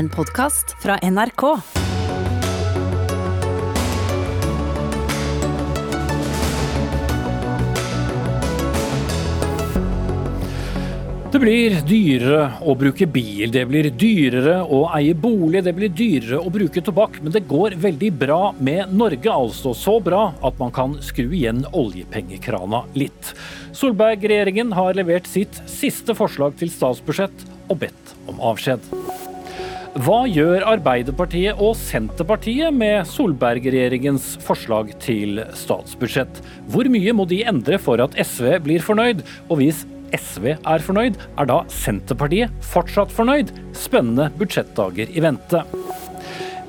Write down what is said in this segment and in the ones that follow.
En podkast fra NRK. Det blir dyrere å bruke bil, det blir dyrere å eie bolig, det blir dyrere å bruke tobakk. Men det går veldig bra med Norge, altså. Så bra at man kan skru igjen oljepengekrana litt. Solberg-regjeringen har levert sitt siste forslag til statsbudsjett og bedt om avskjed. Hva gjør Arbeiderpartiet og Senterpartiet med Solberg-regjeringens forslag til statsbudsjett? Hvor mye må de endre for at SV blir fornøyd? Og hvis SV er fornøyd, er da Senterpartiet fortsatt fornøyd? Spennende budsjettdager i vente.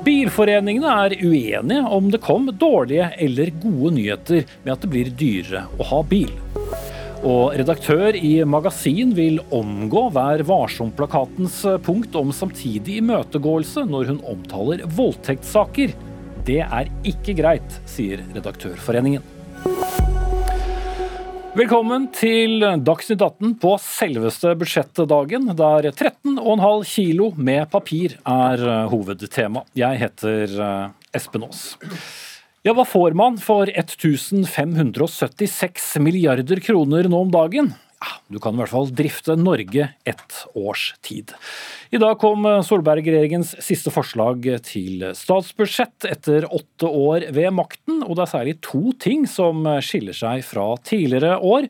Bilforeningene er uenige om det kom dårlige eller gode nyheter med at det blir dyrere å ha bil. Og redaktør i Magasin vil omgå Vær varsom-plakatens punkt om samtidig imøtegåelse når hun omtaler voldtektssaker. Det er ikke greit, sier Redaktørforeningen. Velkommen til Dagsnytt 18 på selveste budsjettdagen, der 13,5 kilo med papir er hovedtema. Jeg heter Espen Aas. Ja, hva får man for 1576 milliarder kroner nå om dagen? Ja, du kan i hvert fall drifte Norge ett års tid. I dag kom Solberg-regjeringens siste forslag til statsbudsjett etter åtte år ved makten, og det er særlig to ting som skiller seg fra tidligere år.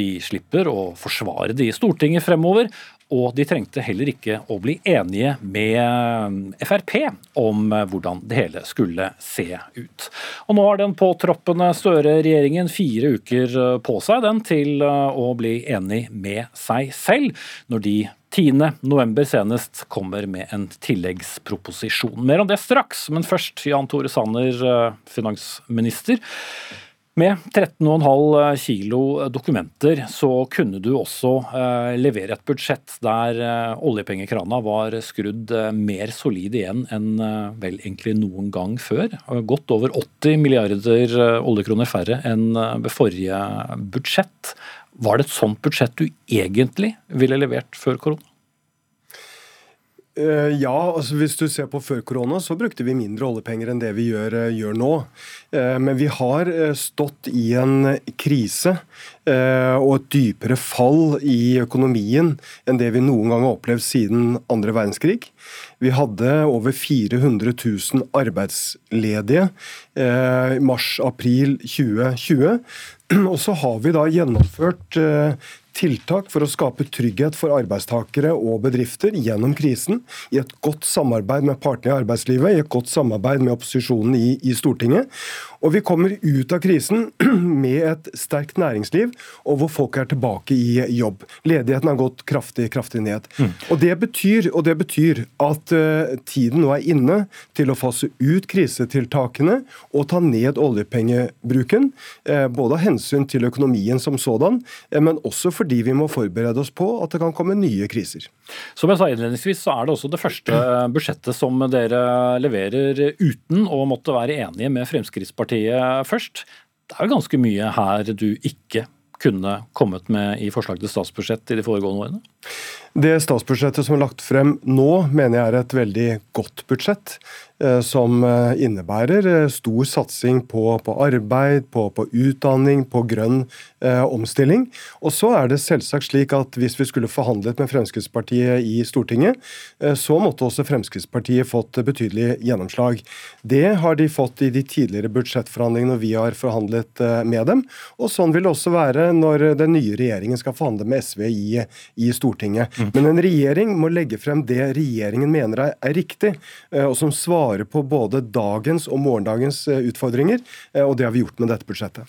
De slipper å forsvare det i Stortinget fremover, og de trengte heller ikke å bli enige med Frp om hvordan det hele skulle se ut. Og nå har den påtroppende Støre-regjeringen fire uker på seg den til å bli enig med seg selv, når de 10. november senest kommer med en tilleggsproposisjon. Mer om det straks, men først Jan Tore Sanner, finansminister. Med 13,5 kilo dokumenter så kunne du også eh, levere et budsjett der eh, oljepengekrana var skrudd eh, mer solid igjen enn eh, vel egentlig noen gang før. Godt over 80 milliarder eh, oljekroner færre enn eh, ved forrige budsjett. Var det et sånt budsjett du egentlig ville levert før korona? Uh, ja, altså hvis du ser på før korona, så brukte vi mindre oljepenger enn det vi gjør, uh, gjør nå. Uh, men vi har stått i en krise og et dypere fall i økonomien enn det vi noen gang har opplevd siden andre verdenskrig. Vi hadde over 400 000 arbeidsledige i mars-april 2020. Og så har vi da gjennomført tiltak for å skape trygghet for arbeidstakere og bedrifter gjennom krisen, i et godt samarbeid med partene i arbeidslivet, i et godt samarbeid med opposisjonen i, i Stortinget. Og vi kommer ut av krisen med et sterkt næringsliv, og hvor folk er tilbake i jobb. Ledigheten har gått kraftig, kraftig ned. Mm. Og, det betyr, og, det betyr, at uh, tiden nå er inne til å fase ut krisetiltakene og ta ned oljepengebruken. Uh, både av hensyn til økonomien som sådan, uh, men også fordi vi må forberede oss på at det kan komme nye kriser. Som jeg sa innledningsvis, så er det også det første budsjettet som dere leverer uten å måtte være enige med Fremskrittspartiet først. Det er jo ganske mye her du ikke kunne kommet med i forslag til statsbudsjett i de foregående årene? Det statsbudsjettet som er lagt frem nå, mener jeg er et veldig godt budsjett. Eh, som eh, innebærer eh, stor satsing på, på arbeid, på, på, utdanning, på grønn eh, omstilling. Og så er det selvsagt slik at hvis vi skulle forhandlet med Fremskrittspartiet i Stortinget, eh, så måtte også Fremskrittspartiet fått betydelig gjennomslag. Det har de fått i de tidligere budsjettforhandlingene når vi har forhandlet eh, med dem. Og sånn vil det også være når den nye regjeringen skal forhandle med SV i, i Stortinget. Mm. Men en regjering må legge frem det regjeringen mener er, riktig, og som svarer på både dagens og morgendagens eh, utfordringer, eh, og det har vi gjort med dette budsjettet.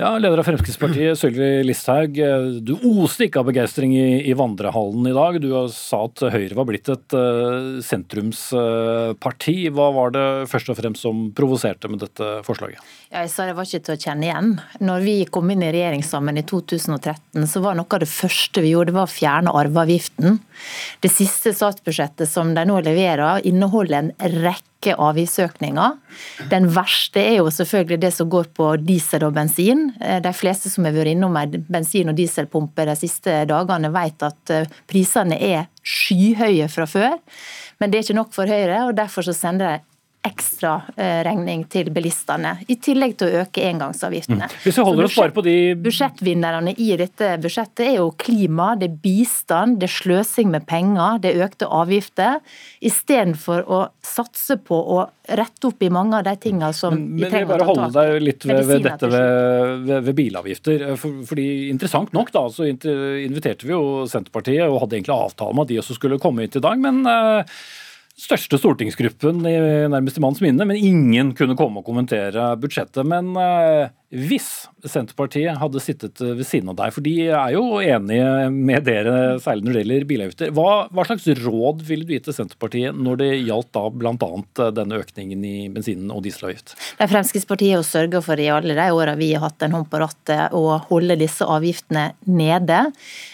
Ja, Leder av Fremskrittspartiet, Sylvi Listhaug. Du oste ikke av begeistring i, i, vandrehallen i dag. Du sa at Høyre var blitt et uh, sentrumsparti. Uh, Hva var det først og fremst som provoserte med dette forslaget? Ja, jeg sa det var ikke til å kjenne igjen. Når vi kom inn i regjering sammen i 2013, så var noe av det første vi gjorde, var å fjerne arveavgiften. Det siste statsbudsjettet som de nå leverer, inneholder en rekke rekke avgiftsøkninger. Den verste er jo selvfølgelig det som går på diesel og bensin. Eh, de fleste som har vært innom en bensin- og dieselpumpe de siste dagene, vet at eh, prisene er skyhøye fra før. Men det er ikke nok for Høyre, og derfor så sender de ekstra eh, regning til bilistene, i tillegg til å øke engangsavgiftene. Mm. Hvis vi holder oss bare på de... Budsjettvinnerne i dette budsjettet er jo klima, det er bistand, det er sløsing med penger, det er økte avgifter. Istedenfor å satse på å rette opp i mange av de tingene som men, vi trenger å ta tak i. Men bare holde deg litt ved, ved dette ved, ved, ved, bilavgifter. For, fordi Interessant nok da, så inviterte vi jo Senterpartiet og hadde egentlig avtale om at de også skulle komme hit i dag. men uh, største stortingsgruppen i nærmest i manns minne, men ingen kunne komme og kommentere budsjettet. Men eh, hvis Senterpartiet hadde sittet ved siden av deg, for de er jo enige med dere, særlig når det gjelder bilavgifter, hva, hva, slags råd ville du gitt til Senterpartiet når det gjaldt da bl.a. denne økningen i bensin- og dieselavgift? Det Fremskrittspartiet har sørga for i alle de åra vi har hatt en hånd på rattet å holde disse avgiftene nede.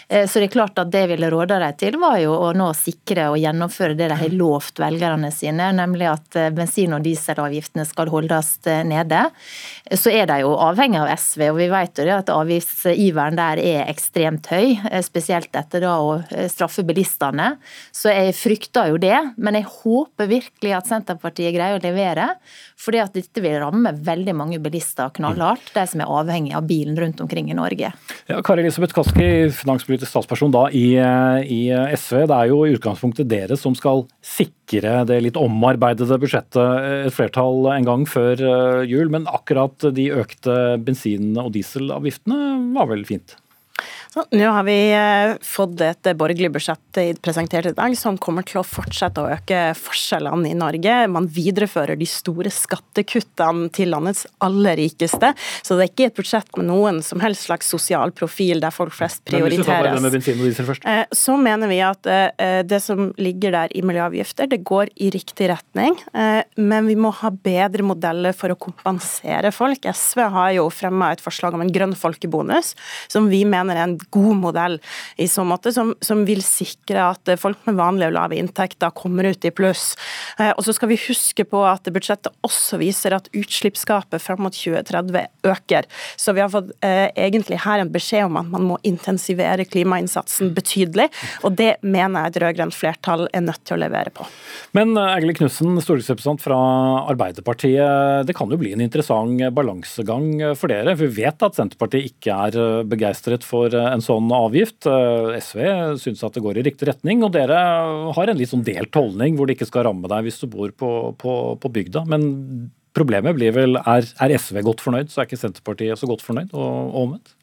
Eh, så det er klart at det ville råda dem til, var jo å nå sikre og gjennomføre det de har lovt velgerne sine, nemlig at eh, bensin- og dieselavgiftene skal holdes eh, nede. Så er de jo avhengig av SV, og vi vet jo at avgiftsiveren der er ekstremt høy. Spesielt etter da å straffe bilistene. Så jeg frykter jo det, men jeg håper virkelig at Senterpartiet greier å levere. fordi at dette vil ramme veldig mange bilister knallhardt, de som er avhengig av bilen rundt omkring i Norge. Ja, Kari Elisabeth Kaski, finanspolitisk statsperson da i, i, SV. Det er jo i utgangspunktet dere som skal sikre det litt omarbeidede budsjettet et flertall en gang før eh, jul. Men akkurat de økte bensin- og dieselavgiftene var vel fint? Så, nå har vi eh, fått et borgerlig budsjett presentert i dag som kommer til å fortsette å øke forskjellene i Norge. Man viderefører de store skattekuttene til landets aller rikeste. Så det er ikke et budsjett med noen som helst slags sosial profil der folk flest prioriteres. Men. Eh, så mener vi at eh, det som ligger der i miljøavgifter, det går i riktig retning. Men vi må ha bedre modeller for å kompensere folk. SV har jo fremma et forslag om en grønn folkebonus, som vi mener er en god modell i så måte, som, som, vil sikre at folk med vanlige og lave inntekter kommer ut i pluss. Eh, og så skal vi huske på at budsjettet også viser at utslippsgapet fram mot 2030 øker. Så vi har fått eh, egentlig her en beskjed om at man må intensivere klimainnsatsen betydelig, og det mener jeg et rød-grønt flertall er nødt til å levere på. Men Egil eh, Knutsen, stortingsrepresentant fra Arbeiderpartiet. Det kan jo bli en interessant balansegang for dere. Vi vet at Senterpartiet ikke er begeistret for en sånn avgift. Eh, SV syns at det går i riktig retning, og dere har en litt sånn delt holdning hvor det ikke skal ramme deg hvis du bor på, på, på bygda. Men problemet blir vel er, er, SV godt fornøyd, så er ikke Senterpartiet så godt fornøyd, og, og omvendt?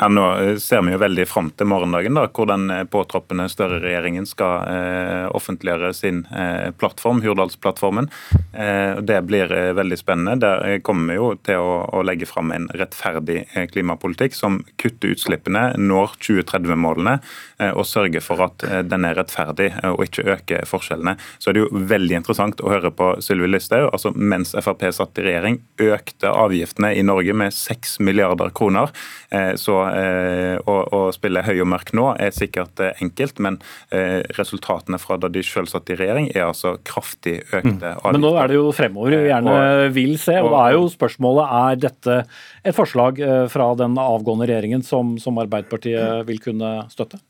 Ja, Nå ser vi jo veldig fram til morgendagen, da, hvor den eh, påtroppende Støre-regjeringen skal eh, offentliggjøre sin eh, plattform, Hurdalsplattformen. Eh, det blir eh, veldig spennende. Der kommer vi jo til å, å legge fram en rettferdig eh, klimapolitikk som kutter utslippene, når 2030-målene og sørger for at den er rettferdig og ikke øker forskjellene. Så er det jo veldig interessant å høre på Sylvi Listhaug. Altså, mens Frp satt i regjering, økte avgiftene i Norge med 6 milliarder kroner. så Eh, å, å spille høy og mørk nå er sikkert eh, enkelt, men eh, resultatene fra da de selv satt i regjering, er altså kraftig økte avgifter. Men nå er det jo fremover vi gjerne vil se, og da er jo spørsmålet er dette et forslag fra den avgående regjeringen som, som Arbeiderpartiet vil kunne støtte?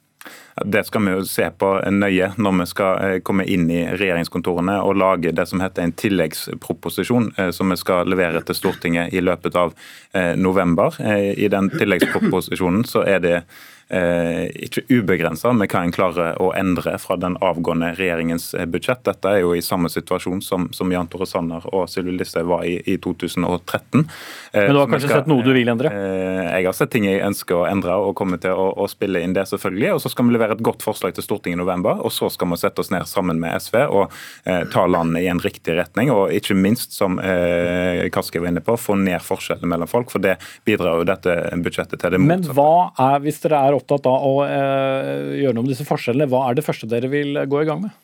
Det skal vi jo se på nøye når vi skal komme inn i regjeringskontorene og lage det som heter en tilleggsproposisjon, eh, som vi skal levere til Stortinget i løpet av eh, november. Eh, I den tilleggsproposisjonen så er det eh, ikke ubegrensa med hva en klarer å endre fra den avgående regjeringens eh, budsjett. Dette er jo i samme situasjon som, som Jan Tore Sanner og Sylvi Listhaug var i, i 2013. Eh, Men du har kanskje skal, sett noe du vil endre? Eh, jeg har sett ting jeg ønsker å endre og kommer til å, å spille inn det, selvfølgelig. Og så skal vi levere et godt forslag til Stortinget i november, og så skal vi sette oss ned sammen med SV og eh, ta landet i en riktig retning. Og ikke minst, som eh, Kaski var inne på, få ned forskjellene mellom folk. For det bidrar jo dette budsjettet til det motsatte. Men hva er, hvis dere er opptatt av å eh, gjøre noe med disse forskjellene, hva er det første dere vil gå i gang med?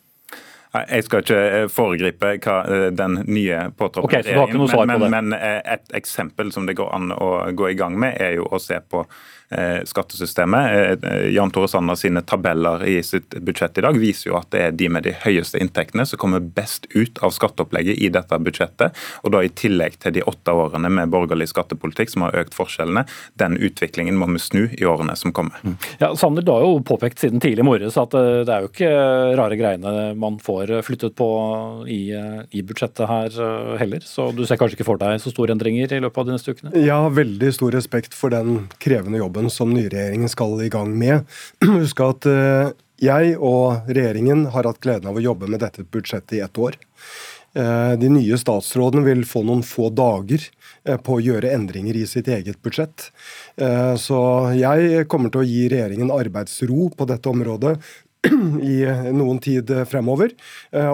Jeg skal ikke foregripe hva den nye påtroppende okay, men, men, men et eksempel som det går an å gå i gang med, er jo å se på Eh, skattesystemet. Eh, Jan Tore Sanner sine tabeller i sitt budsjett i dag viser jo at det er de med de høyeste inntektene som kommer best ut av skatteopplegget i dette budsjettet. Og da i tillegg til de åtte årene med borgerlig skattepolitikk som har økt forskjellene. Den utviklingen må vi snu i årene som kommer. Mm. Ja, Sander, du har jo påpekt siden tidlig morges at eh, det er jo ikke rare greiene man får flyttet på i, i budsjettet her heller. Så du ser kanskje ikke for deg så store endringer i løpet av de neste ukene? Jeg har veldig stor respekt for den krevende jobben jobben som nyregjeringen skal i gang med. Husk at eh, jeg og regjeringen har hatt gleden av å jobbe med dette budsjettet i ett år. Eh, de nye statsrådene vil få noen få dager eh, på å gjøre endringer i sitt eget budsjett. Så jeg kommer til å gi regjeringen arbeidsro på dette området i noen tid fremover.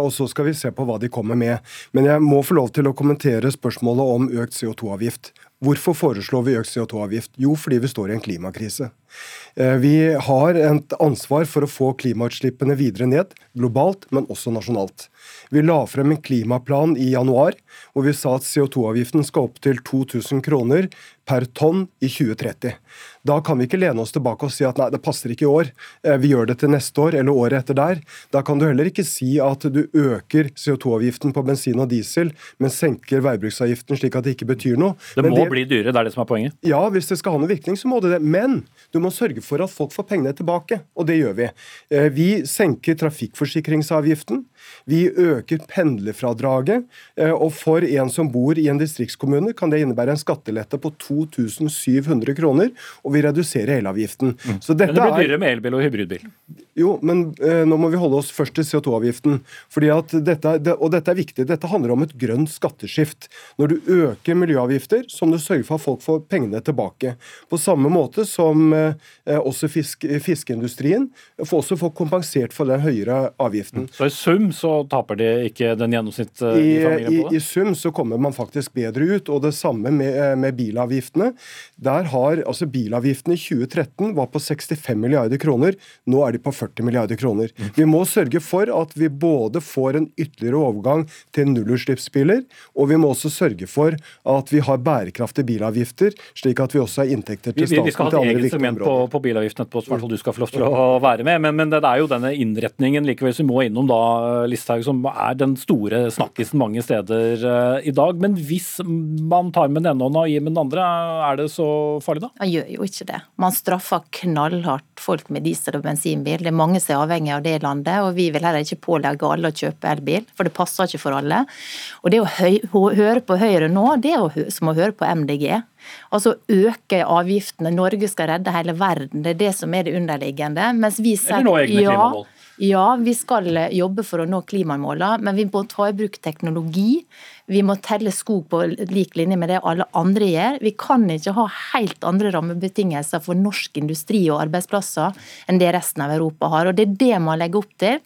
Og så skal vi se på hva de kommer med. Men jeg må få lov til å kommentere spørsmålet om økt CO2-avgift. Hvorfor foreslår vi økt CO2-avgift? Jo, fordi vi står i en klimakrise. Eh, vi har et ansvar for å få klimautslippene videre ned, globalt, men også nasjonalt. Vi la frem en klimaplan i januar hvor vi sa at CO2-avgiften skal opp til 2000 kroner per tonn i 2030. Da kan vi ikke lene oss tilbake og si at nei, det passer ikke i år, eh, vi gjør det til neste år eller året etter der. Da kan du heller ikke si at du øker CO2-avgiften på bensin og diesel, men senker veibruksavgiften slik at det ikke betyr noe. Det må det, bli dyrere, det er det som er poenget? Ja, hvis det skal ha noen virkning, så må det det. Men du må sørge for at folk får pengene tilbake, og det gjør vi. Eh, vi senker trafikkforsikringsavgiften. Vi øker pendlerfradraget, eh, og for en som bor i en distriktskommune, kan det innebære en skattelette på 2700 kroner, og vi reduserer elavgiften. Mm. men det blir dyrere med elbil og hybridbil? Jo, men eh, nå må vi holde oss først til CO2-avgiften. fordi at dette, det, Og dette er viktig. Dette handler om et grønt skatteskift. Når du øker miljøavgifter, så må du sørge for at folk får pengene tilbake. På samme måte som eh, også fisk, fiskeindustrien får også få kompensert for den høyere avgiften. Så i sum så taper de ikke den gjennomsnittlige i familien på det? I, I, sum så kommer man faktisk bedre ut. Og det samme med, eh, med bilavgiftene. Der har altså Bilavgiftene i 2013 var på 65 milliarder kroner. Nå er de på 40 milliarder kroner. Vi må sørge for at vi både får en ytterligere overgang til nullutslippsbiler, og vi må også sørge for at vi har bærekraftige bilavgifter, slik at vi også har inntekter til staten vi, vi skal ha et eget segment på, på bilavgiften etterpå, så du skal få lov til å være med. Men, men det er jo denne innretningen likevel som vi må innom da, Listhaug, som er den store snakkisen mange steder uh, i dag. Men hvis man tar med den ene hånda og gir med den andre, er det så farlig da? Man gjør jo ikke det. Man straffer knallhardt folk med diesel- og bensinbil. Det er mange som er avhengig av det i landet, og vi vil heller ikke pålegge alle å kjøpe elbil, for det passer ikke for alle. Og det å høre på Høyre nå, det er som å høre på MDG. Altså øke avgiftene. Norge skal redde hele verden. Det er det som er det underliggende. Mens vi sier ja, ja, vi skal jobbe for å nå klimamålene, men vi må ta i bruk teknologi. Vi må telle skog på lik linje med det alle andre gjør. Vi kan ikke ha helt andre rammebetingelser for norsk industri og arbeidsplasser enn det resten av Europa har. Og Det er det man legger opp til,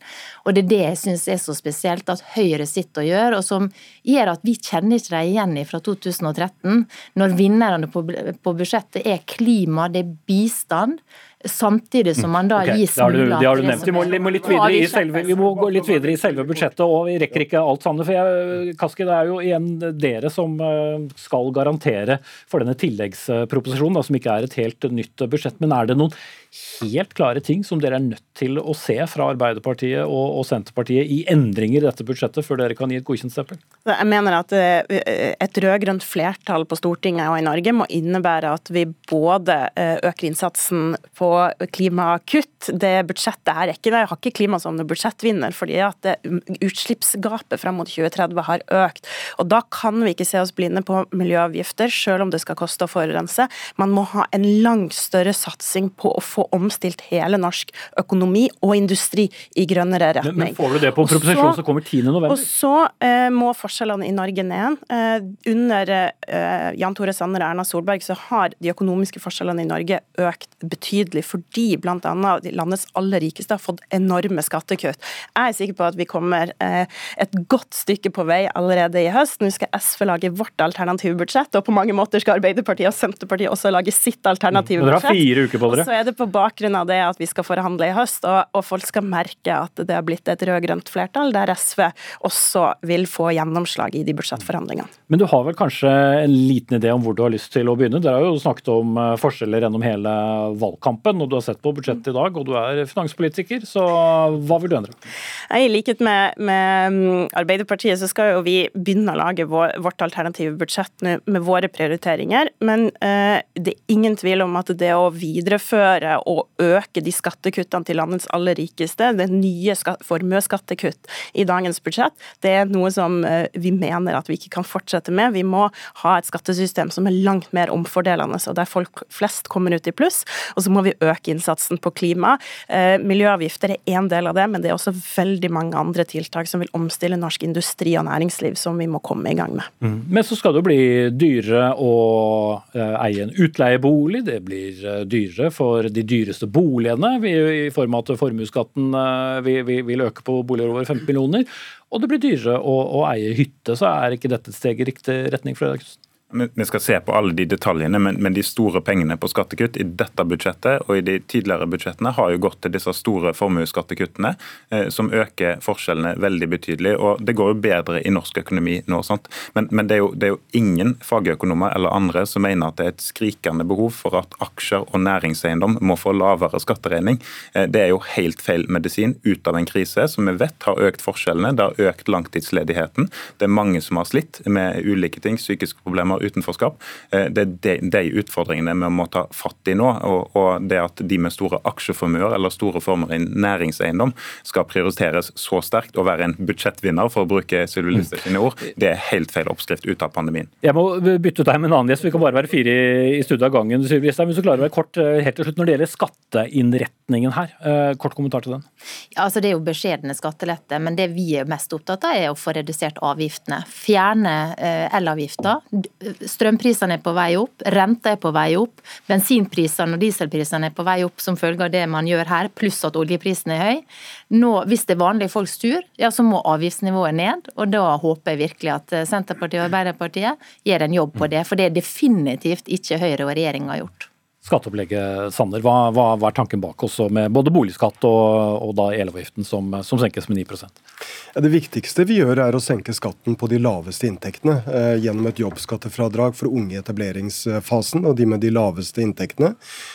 og det er det jeg syns er så spesielt at Høyre sitter og gjør, og som gjør at vi kjenner ikke dem igjen fra 2013, når vinnerne på budsjettet er klima, det er bistand samtidig som man da okay, gir smuler Det har du nevnt. Vi må, må, litt videre i selve, vi må gå litt videre i selve budsjettet, og vi rekker ikke alt, Sanne. for jeg, Kaski, Det er jo igjen dere som eh, skal garantere for denne tilleggsproposisjonen, som ikke er et helt nytt budsjett. Men er det noen helt klare ting som dere er nødt til å se fra Arbeiderpartiet og, og Senterpartiet i endringer i dette budsjettet, før dere kan gi et godkjent stempel? Jeg mener at eh, et rød-grønt flertall på Stortinget og i Norge må innebære at vi både eh, øker innsatsen på klimakutt. Det budsjettet her er ikke det. Jeg har ikke klima som budsjettvinner, fordi at utslippsgapet frem mot 2030 har økt. Og Da kan vi ikke se oss blinde på miljøavgifter, selv om det skal koste å forurense. Man må ha en langt større satsing på å få omstilt hele norsk økonomi og industri i grønnere retning. Men, men får du det på en proposisjon som kommer 10.11? Og så eh, må forskjellene i Norge ned. Eh, under eh, Jan Tore Sanner og Erna Solberg så har de økonomiske forskjellene i Norge økt betydelig fordi bl.a. landets aller rikeste har fått enorme skattekutt. Jeg er sikker på at vi kommer eh, et godt stykke på vei allerede i høst. Nå skal SV lage vårt alternative budsjett, og på mange måter skal Arbeiderpartiet og Senterpartiet også lage sitt alternative budsjett. Dere har fire uker på dere. Og så er det på bakgrunn av det at vi skal forhandle i høst, og, og folk skal merke at det har blitt et rød-grønt flertall, der SV også vil få gjennomslag i de budsjettforhandlingene. Men du har vel kanskje en liten idé om hvor du har lyst til å begynne? Dere har jo snakket om eh, forskjeller gjennom hele valgkampen, og du har sett på budsjettet i dag, og du er finanspolitiker, så hva vil du endre? I likhet med, med mm, Arbeiderpartiet så skal jo vi begynne å lage vår, vårt alternative budsjett med våre prioriteringer, men eh, det er ingen tvil om at det å videreføre og øke de skattekuttene til landets aller rikeste, det nye formuesskattekutt i dagens budsjett, det er noe som eh, vi mener at vi ikke kan fortsette med. Vi må ha et skattesystem som er langt mer omfordelende, og der folk flest kommer ut i pluss. Og så må vi øke innsatsen på klima. Eh, miljøavgifter er én del av det, men det er også veldig mange andre tiltak som vil omstille norsk industri og næringsliv, som vi må komme i gang med. Mm. Men så skal det jo bli dyrere å eh, eie en utleiebolig. Det blir dyrere for de dyreste boligene i form av at formuesskatten vil øke på boliger over 15 millioner. Og det blir dyrere å, å eie hytte, så er ikke dette et steg i riktig retning? for Fredriksen? Vi skal se på alle de detaljene, men, men, de store pengene på skattekutt i dette budsjettet og i de tidligere budsjettene har jo gått til disse store formuesskattekuttene, eh, som øker forskjellene veldig betydelig. og Det går jo bedre i norsk økonomi nå. sant? Men, men det, er jo, det, er jo, ingen fagøkonomer eller andre som mener at det er et skrikende behov for at aksjer og næringseiendom må få lavere skatteregning. Eh, det er jo helt feil medisin ut av en krise som vi vet har økt forskjellene. Det har økt langtidsledigheten. Det er mange som har slitt med ulike ting, psykiske problemer utenforskap. Eh, det er de, de utfordringene vi må ta fatt i nå. Og, og det at de med store aksjeformuer eller store former i næringseiendom skal prioriteres så sterkt og være en budsjettvinner, for å bruke Sylvi Listhaug sine ord, det er helt feil oppskrift ut av pandemien. Jeg må bytte ut deg med en annen gjest, vi kan bare være fire i studio av gangen. Sylvi Listhaug, men så klarer å være kort eh, helt til slutt når det gjelder skatteinnretningen her. Eh, kort kommentar til den. Ja, altså Det er jo beskjedne skattelette, men det vi er mest opptatt av er å få redusert avgiftene. Fjerne elavgifta, strømprisene er på vei opp, renta er på vei opp, bensinprisene og dieselprisene er på vei opp som følge av det man gjør her, pluss at oljeprisen er høy. Nå, hvis det er vanlige folks tur, ja, så må avgiftsnivået ned. Og da håper jeg virkelig at Senterpartiet og Arbeiderpartiet gjør en jobb på det, for det er definitivt ikke Høyre og regjeringa gjort skatteopplegget, Sander. Hva, hva, hva, er tanken bak også med både boligskatt og, og da elavgiften som, som, senkes med 9 ja, Det viktigste vi gjør er å senke skatten på de laveste inntektene eh, gjennom et jobbskattefradrag for unge i etableringsfasen og de med de laveste inntektene.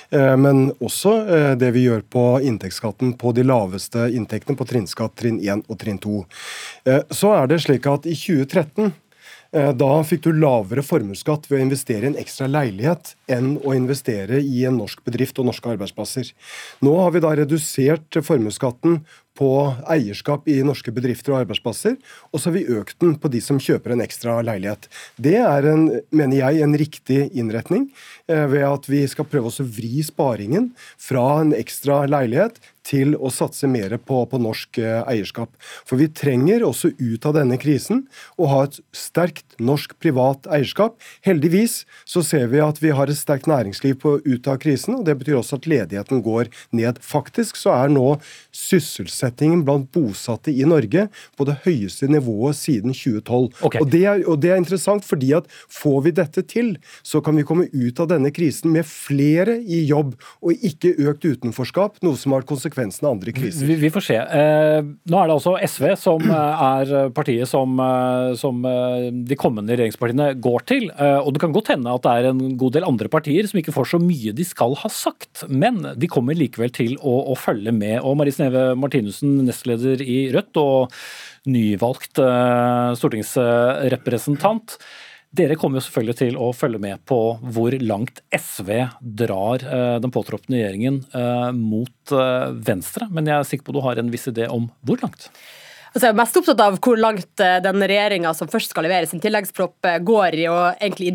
Eh, men også eh, det vi gjør på inntektsskatten på de laveste inntektene, på trinnskatt trinn 1 og trinn 2. Eh, så er det slik at i 2013 Eh, da fikk du lavere formuesskatt ved å investere i en ekstra leilighet enn å investere i en norsk bedrift og norske arbeidsplasser. Nå har vi da redusert formuesskatten på eierskap i norske bedrifter og arbeidsplasser, og så har vi økt den på de som kjøper en ekstra leilighet. Det er, en, mener jeg, en riktig innretning, eh, ved at vi skal prøve å vri sparingen fra en ekstra leilighet til å satse mer på, på, norsk eh, eierskap. For vi trenger også ut av denne krisen å ha et sterkt norsk privat eierskap. Heldigvis så ser vi at vi har et sterkt næringsliv på ut av krisen, og det betyr også at ledigheten går ned. Faktisk så er nå sysselsetting sysselsettingen blant bosatte i Norge på det høyeste nivået siden 2012. Okay. Og, det er, og, det er, interessant, fordi at får vi dette til, så kan vi komme ut av denne krisen med flere i jobb, og ikke økt utenforskap, noe som har konsekvensen av andre kriser. Vi, vi får se. Eh, nå er det altså SV som eh, er partiet som, eh, som eh, de kommende regjeringspartiene går til. Og det kan godt hende at det er en god del andre partier som ikke får så mye de skal ha sagt, men de kommer likevel til å, å følge med. Og Marie Sneve Martinussen Thoresen, nestleder i Rødt og nyvalgt eh, stortingsrepresentant. Dere kommer jo selvfølgelig til å følge med på hvor langt SV drar eh, den påtroppende regjeringen eh, mot Venstre, men jeg er sikker på at du har en viss idé om hvor langt? Altså, jeg er mest opptatt av hvor langt eh, den regjeringa som først skal levere sin tilleggspropp, eh, går i å egentlig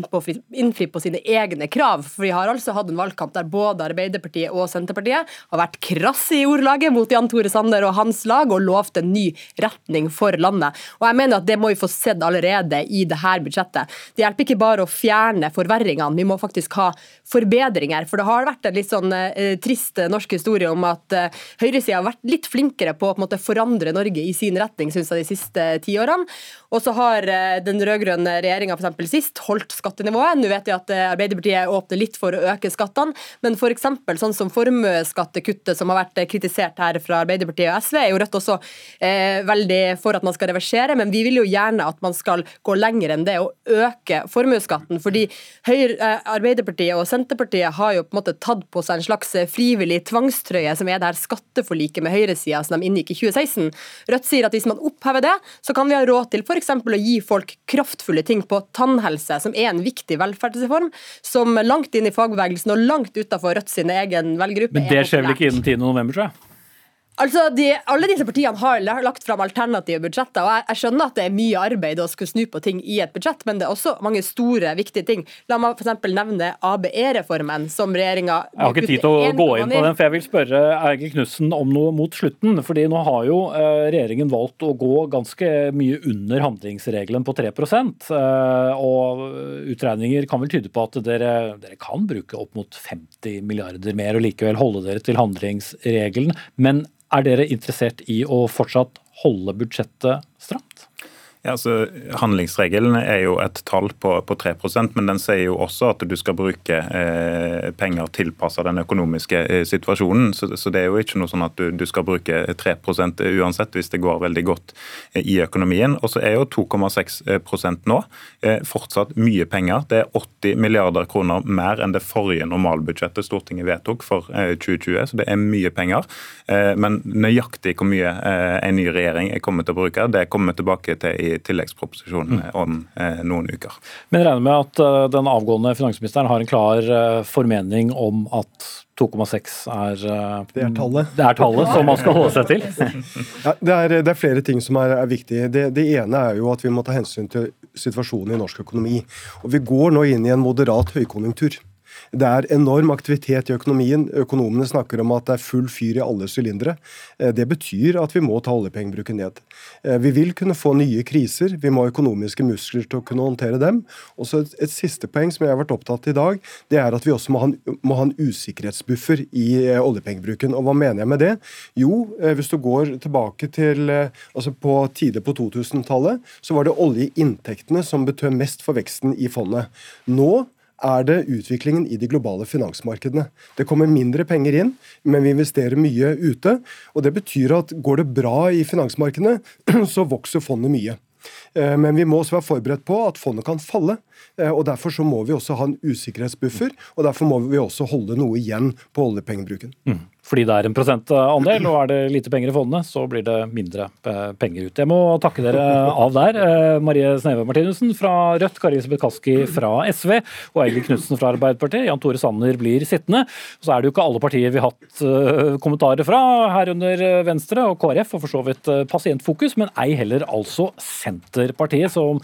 innfri på sine egne krav. For vi har altså hatt en valgkamp der både Arbeiderpartiet og Senterpartiet har vært krasse i ordlaget mot Jan Tore Sander og hans lag og lovt en ny retning for landet. Og jeg mener at det må vi få sett allerede i dette budsjettet. Det hjelper ikke bare å fjerne forverringene, vi må faktisk ha forbedringer. For det har vært en litt sånn eh, trist norsk historie om at eh, høyresida har vært litt flinkere på å på måte, forandre Norge i sin retning retning synes jeg, de siste ti årene. Og så har eh, den rød-grønne regjeringa sist holdt skattenivået. Nå vet vi at eh, Arbeiderpartiet åpner litt for å øke skattene, men f.eks. sånn som formuesskattekuttet som har vært eh, kritisert her fra Arbeiderpartiet og SV, er jo Rødt også eh, veldig for at man skal reversere, men vi vil jo gjerne at man skal gå lenger enn det og øke formuesskatten. fordi Høyre, Arbeiderpartiet og Senterpartiet har jo på en måte tatt på seg en slags frivillig tvangstrøye, som er det her skatteforliket med høyresida som de inngikk i 2016. Rødt sier at hvis man opphever det, så kan vi ha råd til f.eks. å gi folk kraftfulle ting på tannhelse, som er en viktig velferdsreform, som langt inn i fagbevegelsen og langt utafor Rødt sin egen velgergruppe Men det skjer vel ikke innen 10. november, tror jeg? Altså, de, Alle disse partiene har lagt fram alternative budsjetter. og jeg, jeg, skjønner at det er mye arbeid å skulle snu på ting i et budsjett, men det er også mange store, viktige ting. La meg f.eks. nevne ABE-reformen, som regjeringa Jeg har ikke tid til å gå inn på den, for jeg vil spørre Eigil Knutsen om noe mot slutten. fordi nå har jo eh, regjeringen valgt å gå ganske mye under handlingsregelen på 3 eh, og utregninger kan vel tyde på at dere, dere kan bruke opp mot 50 milliarder mer og likevel holde dere til handlingsregelen. men er dere interessert i å fortsatt holde budsjettet stramt? Ja, altså, Handlingsregelen er jo et tall på, på 3% men den sier jo også at du skal bruke eh, penger tilpasset den økonomiske eh, situasjonen. Så, så, det er jo ikke noe sånn at du, du skal bruke 3 uansett hvis det går veldig godt eh, i økonomien. Og så er jo 2,6 nå eh, fortsatt mye penger. Det er 80 milliarder kroner mer enn det forrige normalbudsjettet Stortinget vedtok for 2020, eh, så det er mye penger. Eh, men nøyaktig hvor mye en ny regjering er kommet til å bruke, det kommer vi tilbake til i tilleggsproposisjonen mm. om eh, noen uker. Men jeg regner med at uh, den avgående finansministeren har en klar uh, formening om at 2,6 er uh, Det er tallet. Det er tallet som man skal holde seg til. ja, det, er, det, er, flere ting som er, er viktige. Det, det, ene er jo at vi må ta hensyn til situasjonen i norsk økonomi. Og Vi går nå inn i en moderat høykonjunktur. Det er enorm aktivitet i økonomien. Økonomene snakker om at det er full fyr i alle sylindere. Eh, det betyr at vi må ta oljepengebruken ned. Eh, vi vil kunne få nye kriser. Vi må ha økonomiske muskler til å kunne håndtere dem. Og så et, et, siste poeng som jeg har vært opptatt av i dag, det er at vi også må ha en, må ha en usikkerhetsbuffer i eh, oljepengebruken. Og hva mener jeg med det? Jo, hvis du går tilbake til altså på tider på 2000-tallet, så var det oljeinntektene som betød mest for veksten i fondet. Nå er det utviklingen i de globale finansmarkedene. Det kommer mindre penger inn, men vi investerer mye ute. og Det betyr at går det bra i finansmarkedene, så vokser fondet mye. Eh, men vi må også være forberedt på at fondet kan falle. Eh, og Derfor så må vi også ha en usikkerhetsbuffer, og derfor må vi også holde noe igjen på oljepengebruken. Mm. Fordi det er en prosentandel, og er det lite penger i fondene, så blir det mindre eh, penger ut. Jeg må takke dere av der. Marie Sneve Martinussen fra Rødt, Kari Elisabeth Kaski fra SV og Eigil Knutsen fra Arbeiderpartiet. Jan Tore Sanner blir sittende. Så er det jo ikke alle partier vi har hatt kommentarer fra, herunder Venstre og KrF, og for så vidt Pasientfokus, men ei heller altså Senterpartiet, som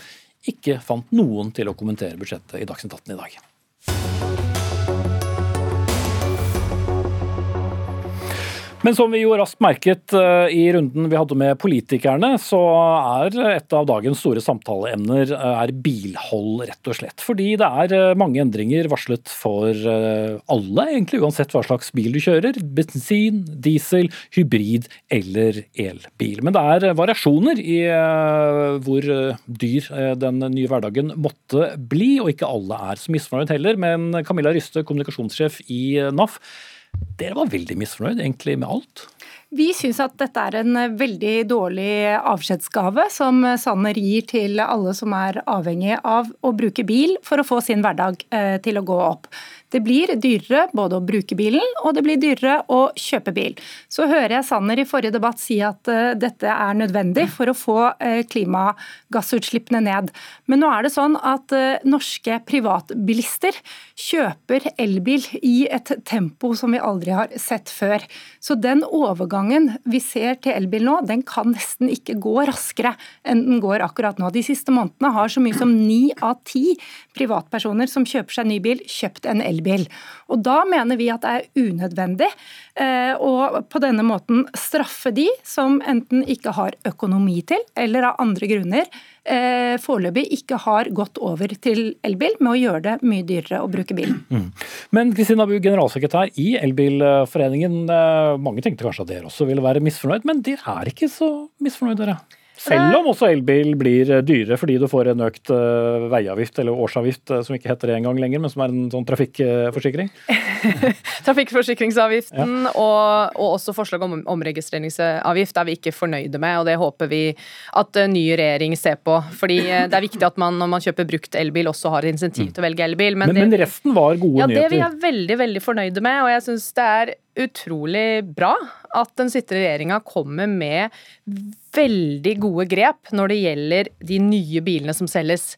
ikke fant noen til å kommentere budsjettet i Dagsnytt 18 i dag. Men som vi jo raskt merket eh, i runden vi hadde med politikerne, så er et av dagens store samtaleemner eh, er bilhold, rett og slett. Fordi det er eh, mange endringer varslet for alle, egentlig uansett hva slags bil du kjører. Bensin, diesel, hybrid eller elbil. Men det er variasjoner i hvor dyr den nye hverdagen måtte bli, og ikke alle er så misfornøyd heller. Men Camilla Ryste, kommunikasjonssjef i NAF, dere var veldig misfornøyd egentlig med alt? Vi syns at dette er en veldig dårlig avskjedsgave som Sanner gir til alle som er avhengig av å bruke bil for å få sin hverdag eh, til å gå opp. Det blir dyrere både å bruke bilen og det blir dyrere å kjøpe bil. Så hører jeg Sanner i forrige debatt si at uh, dette er nødvendig for å få uh, klimagassutslippene ned. Men nå er det sånn at uh, norske privatbilister kjøper elbil i et tempo som vi aldri har sett før. Så den overgangen vi ser til elbil nå, den kan nesten ikke gå raskere enn den går akkurat nå. De siste månedene har så mye som ni av ti privatpersoner som kjøper seg ny bil, kjøpt en elbil. Og Da mener vi at det er unødvendig eh, å på denne måten straffe de som enten ikke har økonomi til, eller av andre grunner eh, foreløpig ikke har gått over til elbil, med å gjøre det mye dyrere å bruke bilen. Mm. Men Kristina Bu, generalsekretær i Elbilforeningen. Eh, mange tenkte kanskje at dere også ville være misfornøyd, men dere er ikke så misfornøyd, dere? Selv om også elbil blir eh, dyrere fordi du får en økt uh, veiavgift eller årsavgift, uh, som ikke heter det engang lenger, men som er en sånn trafikkforsikring? Trafikkforsikringsavgiften ja. og, og, også forslag om omregistreringsavgift er vi ikke fornøyde med, og det håper vi at ny regjering ser på. Fordi det er viktig at man når man kjøper brukt elbil også har insentiv mm. til å velge elbil. Men, men, det, men resten var gode ja, nyheter? Ja, det vi er veldig, veldig fornøyde med, og jeg syns det er utrolig bra at den sittende regjeringa kommer med veldig gode grep når det gjelder de nye bilene som selges.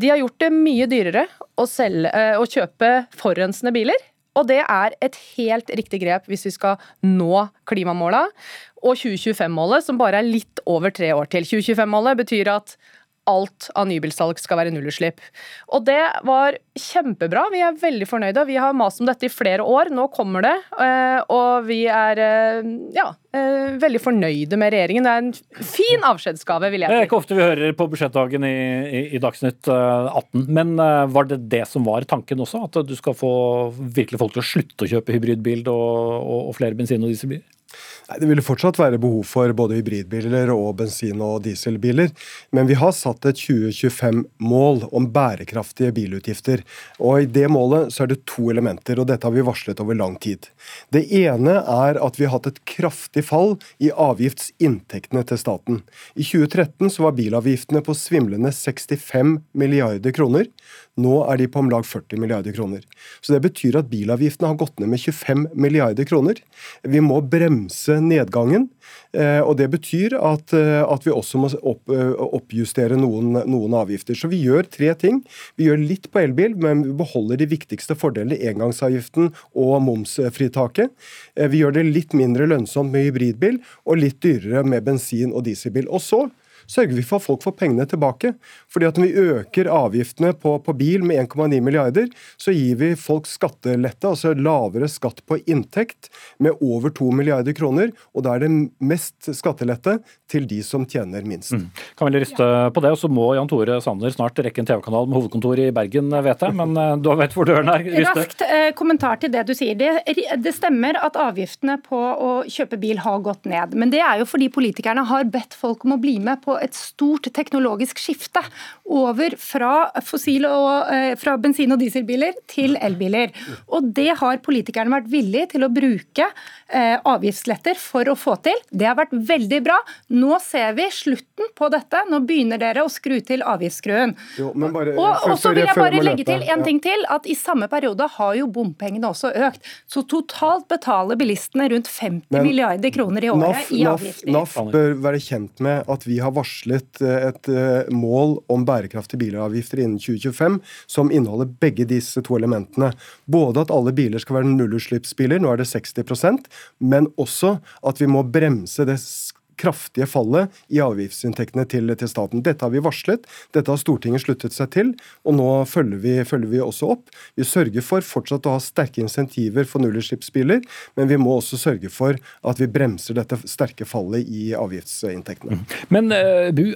De har gjort det mye dyrere å, selge, eh, å kjøpe forurensende biler. Og det er et helt riktig grep hvis vi skal nå klimamåla og 2025-målet, som bare er litt over tre år til. 2025-målet betyr at alt av nybilsalg skal være nullutslipp. Og det var kjempebra. Vi er veldig fornøyde. Vi har mast om dette i flere år. Nå kommer det. Eh, og vi er eh, ja, eh, veldig fornøyde med regjeringen. Det er en fin avskjedsgave, vil jeg si. Det er ikke ofte vi hører på budsjettdagen i, i, i Dagsnytt 18. Men var det det som var tanken også? At du skal få virkelig folk til å slutte å kjøpe hybridbil og, og, og flere bensin- og dieselbiler? Det vil fortsatt være behov for både hybridbiler og bensin- og dieselbiler. Men vi har satt et 2025-mål om bærekraftige bilutgifter. Og I det målet så er det to elementer, og dette har vi varslet over lang tid. Det ene er at vi har hatt et kraftig fall i avgiftsinntektene til staten. I 2013 så var bilavgiftene på svimlende 65 milliarder kroner. Nå er de på om lag 40 milliarder kroner. Så Det betyr at bilavgiftene har gått ned med 25 milliarder kroner. Vi må bremse nedgangen. Eh, og Det betyr at, eh, at vi også må opp, eh, oppjustere noen, noen, avgifter. Så vi gjør tre ting. Vi gjør litt på elbil, men vi beholder de viktigste fordelene. Engangsavgiften og momsfritaket. Vi gjør det litt mindre lønnsomt med hybridbil og litt dyrere med bensin- og dieselbil. Og så sørger vi for at folk får pengene tilbake. Fordi at Når vi øker avgiftene på, på bil med 1,9 milliarder, så gir vi folk skattelette, altså lavere skatt på inntekt, med over 2 milliarder kroner. Og da er det mest skattelette til de som tjener minst. Mm. Kan vel riste på det, og så må Jan Tore Sanner snart rekke en TV-kanal med hovedkontor i Bergen, vet jeg. Men eh, du vet hvor døren er. Riste. Raskt eh, kommentar til det du sier. Det, det stemmer at avgiftene på å kjøpe bil har gått ned. Men det er jo fordi politikerne har bedt folk om å bli med på et stort teknologisk skifte over fra, og, eh, fra bensin- og dieselbiler til elbiler. Og Det har politikerne vært villige til å bruke eh, avgiftsletter for å få til. Det har vært veldig bra. Nå ser vi slutten på dette. Nå begynner dere å skru til avgiftsskruen. og, så vil jeg bare legge til en ting til, at i samme periode har jo bompengene også økt. Så totalt betaler bilistene rundt 50 Men, milliarder kroner i året NAF, i avgifter. NAF, NAF bør være kjent med at vi har varslet varslet eh, et eh, mål om bærekraftige bilavgifter innen 2025 som inneholder begge disse to elementene. Både at alle biler skal være nullutslippsbiler, nå er det 60% men også at vi må bremse det kraftige fallet i avgiftsinntektene til, til, staten. Dette har vi varslet, dette har Stortinget sluttet seg til, og nå følger vi, følger vi også opp. Vi sørger for fortsatt å ha sterke insentiver for nullutslippsbiler, men vi må også sørge for at vi bremser dette sterke fallet i avgiftsinntektene. Mm. Men uh, Bu,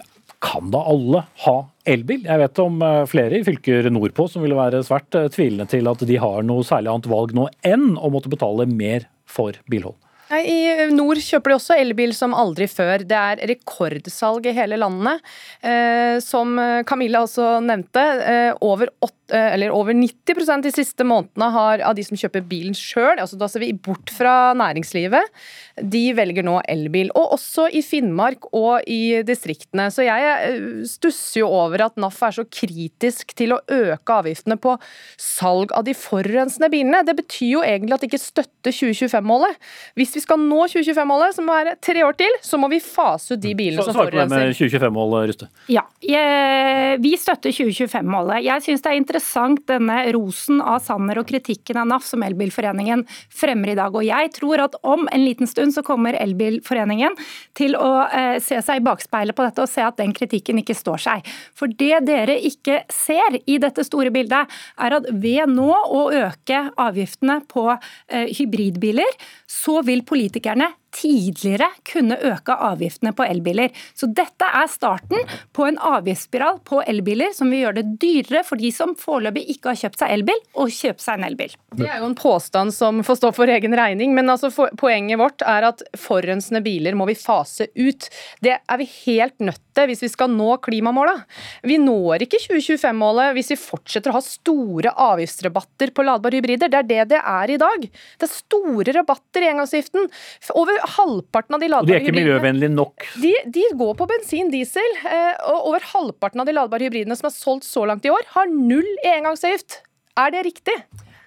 kan da alle ha elbil? Jeg vet om eh, flere i fylker nordpå som ville være svært eh, tvilende til at de har noe særlig annet valg nå enn å måtte betale mer for bilhold. I nord kjøper de også elbil som aldri før. Det er rekordsalg i hele landet. Eh, som Camilla også nevnte, eh, over, 8, eh, over 90% de siste månedene har, av de som kjøper bilen sjøl, altså da ser vi bort fra næringslivet, de velger nå elbil. Og også i Finnmark og i distriktene. Så jeg eh, stusser jo over at NAF er så kritisk til å øke avgiftene på salg av de forurensende bilene. Det betyr jo egentlig at de ikke støtter 2025-målet. Hvis vi skal nå 2025-målet, som må være tre år til, så må vi fase ut de bilene Så som Svar på det forurenser. med 2025-målet, Ruste. Ja, jeg, vi støtter 2025-målet. Jeg syns det er interessant denne rosen av Sanner og kritikken av NAF som Elbilforeningen fremmer i dag. Og jeg tror at om en liten stund så kommer Elbilforeningen til å eh, se seg i bakspeilet på dette og se at den kritikken ikke står seg. For det dere ikke ser i dette store bildet, er at ved nå å øke avgiftene på eh, hybridbiler, så vil politikerne tidligere kunne øke avgiftene på elbiler. Så dette er starten på en avgiftsspiral på elbiler som vil gjøre det dyrere for de som foreløpig ikke har kjøpt seg elbil, å kjøpe seg en elbil. Det er jo en påstand som får stå for egen regning, men altså poenget vårt er at forurensende biler må vi fase ut. Det er vi helt nødt til hvis vi skal nå klimamåla. Vi når ikke 2025-målet hvis vi fortsetter å ha store avgiftsrabatter på ladbare hybrider. Det er det det er i dag. Det er store rabatter i engangsgiften. Over halvparten av de Og de ladbare er ikke hybridene miljøvennlige nok. de, de går på bensin, diesel, eh, og over halvparten av de ladbare hybridene som er solgt så langt i år, har null engangsavgift. Er det riktig?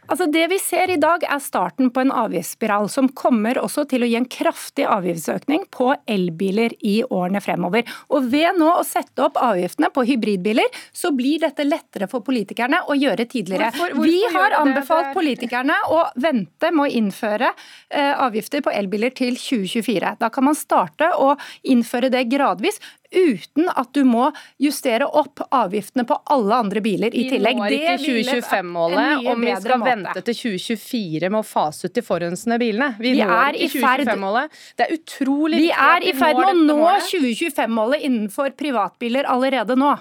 Altså Det vi ser i dag er starten på en avgiftsspiral som kommer også til å gi en kraftig avgiftsøkning på elbiler i årene fremover. Og Ved nå å sette opp avgiftene på hybridbiler, så blir dette lettere for politikerne å gjøre tidligere. Hvorfor- hvorfor vi har anbefalt er- politikerne å vente med å innføre eh, avgifter på elbiler til 2024. Da kan man starte å innføre det gradvis. Uten at du må justere opp avgiftene på alle andre biler i tillegg. Vi når ikke Det ville vært en 2025-målet om vi skal måte. vente til 2024 med å fase ut de forurensende bilene. Vi, Vi når i ikke ferd- 2025-målet. Det er utrolig Vi når Vi er i ferd med å nå 2025-målet innenfor privatbiler allerede nå.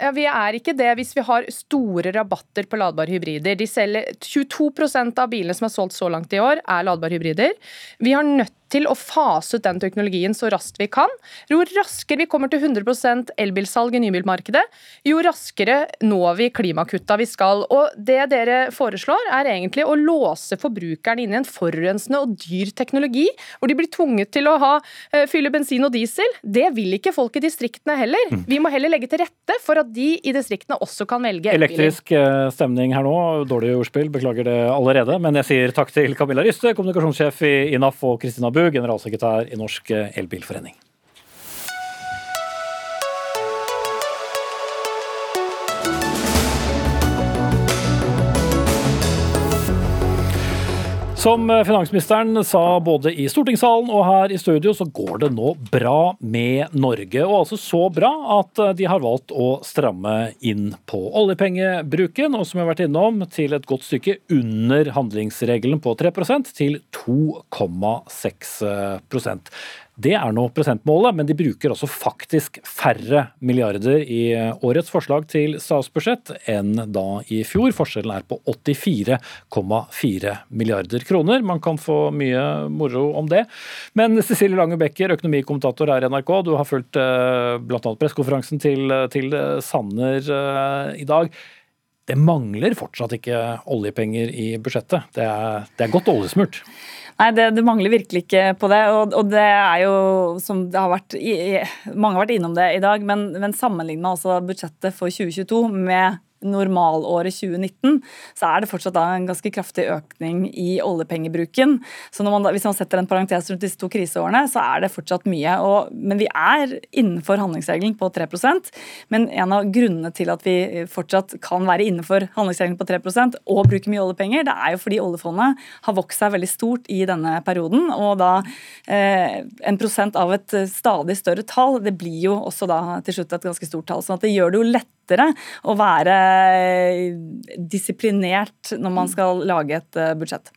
Ja, Vi er ikke det hvis vi har store rabatter på ladbare hybrider. De selger 22% av bilene som er solgt så langt i år, er ladbare hybrider. Vi har nødt til å fase ut den teknologien så raskt vi kan. Jo raskere vi kommer til 100% elbilsalg i nybilmarkedet, jo raskere når vi klimakutta vi skal. Og Det dere foreslår, er egentlig å låse forbrukerne inn i en forurensende og dyr teknologi, hvor de blir tvunget til å ha, eh, fylle bensin og diesel. Det vil ikke folk i distriktene heller. Mm. Vi må heller legge til rette for at de i distriktene også kan velge elbiler. Elektrisk eh, stemning her nå. Dårlig ordspill, beklager det allerede. Men jeg sier takk til Camilla Ryste, kommunikasjonssjef i NAF og Kristina Bu, generalsekretær i Norsk Elbilforening. Som eh, finansministeren sa både i stortingssalen og her i studio, så går det nå bra med Norge. Og altså så bra at eh, de har valgt å stramme inn på oljepengebruken, og som jeg har vært innom, til et godt stykke under handlingsregelen på 3% til 2,6 det er nå prosentmålet, men de bruker også faktisk færre milliarder i årets forslag til statsbudsjett enn da i fjor. Forskjellen er på 84,4 milliarder kroner. Man kan få mye moro om det. Men Cecilie Lange Becker, økonomikommentator her i NRK, du har fulgt eh, bl.a. pressekonferansen til, til Sanner eh, i dag. Det mangler fortsatt ikke oljepenger i budsjettet. Det er, det er godt oljesmurt. Nei, det, det mangler virkelig ikke på det. Og, og det er jo som har vært i, Mange har vært innom det i dag, men, men sammenligna altså budsjettet for 2022 med normalåret 2019, så er det fortsatt da en ganske kraftig økning i oljepengebruken. Så man da, hvis man setter en parentes rundt disse to kriseårene, så er det fortsatt mye. Og, men vi er innenfor handlingsregelen på 3% Men en av grunnene til at vi fortsatt kan være innenfor handlingsregelen på 3% og bruke mye oljepenger, det er jo fordi oljefondet har vokst seg veldig stort i denne perioden. Og da eh, en prosent av et stadig større tall, det blir jo også da til slutt et ganske stort tall. sånn at det gjør det jo lettere å være disiplinert når man skal lage et eh, budsjett.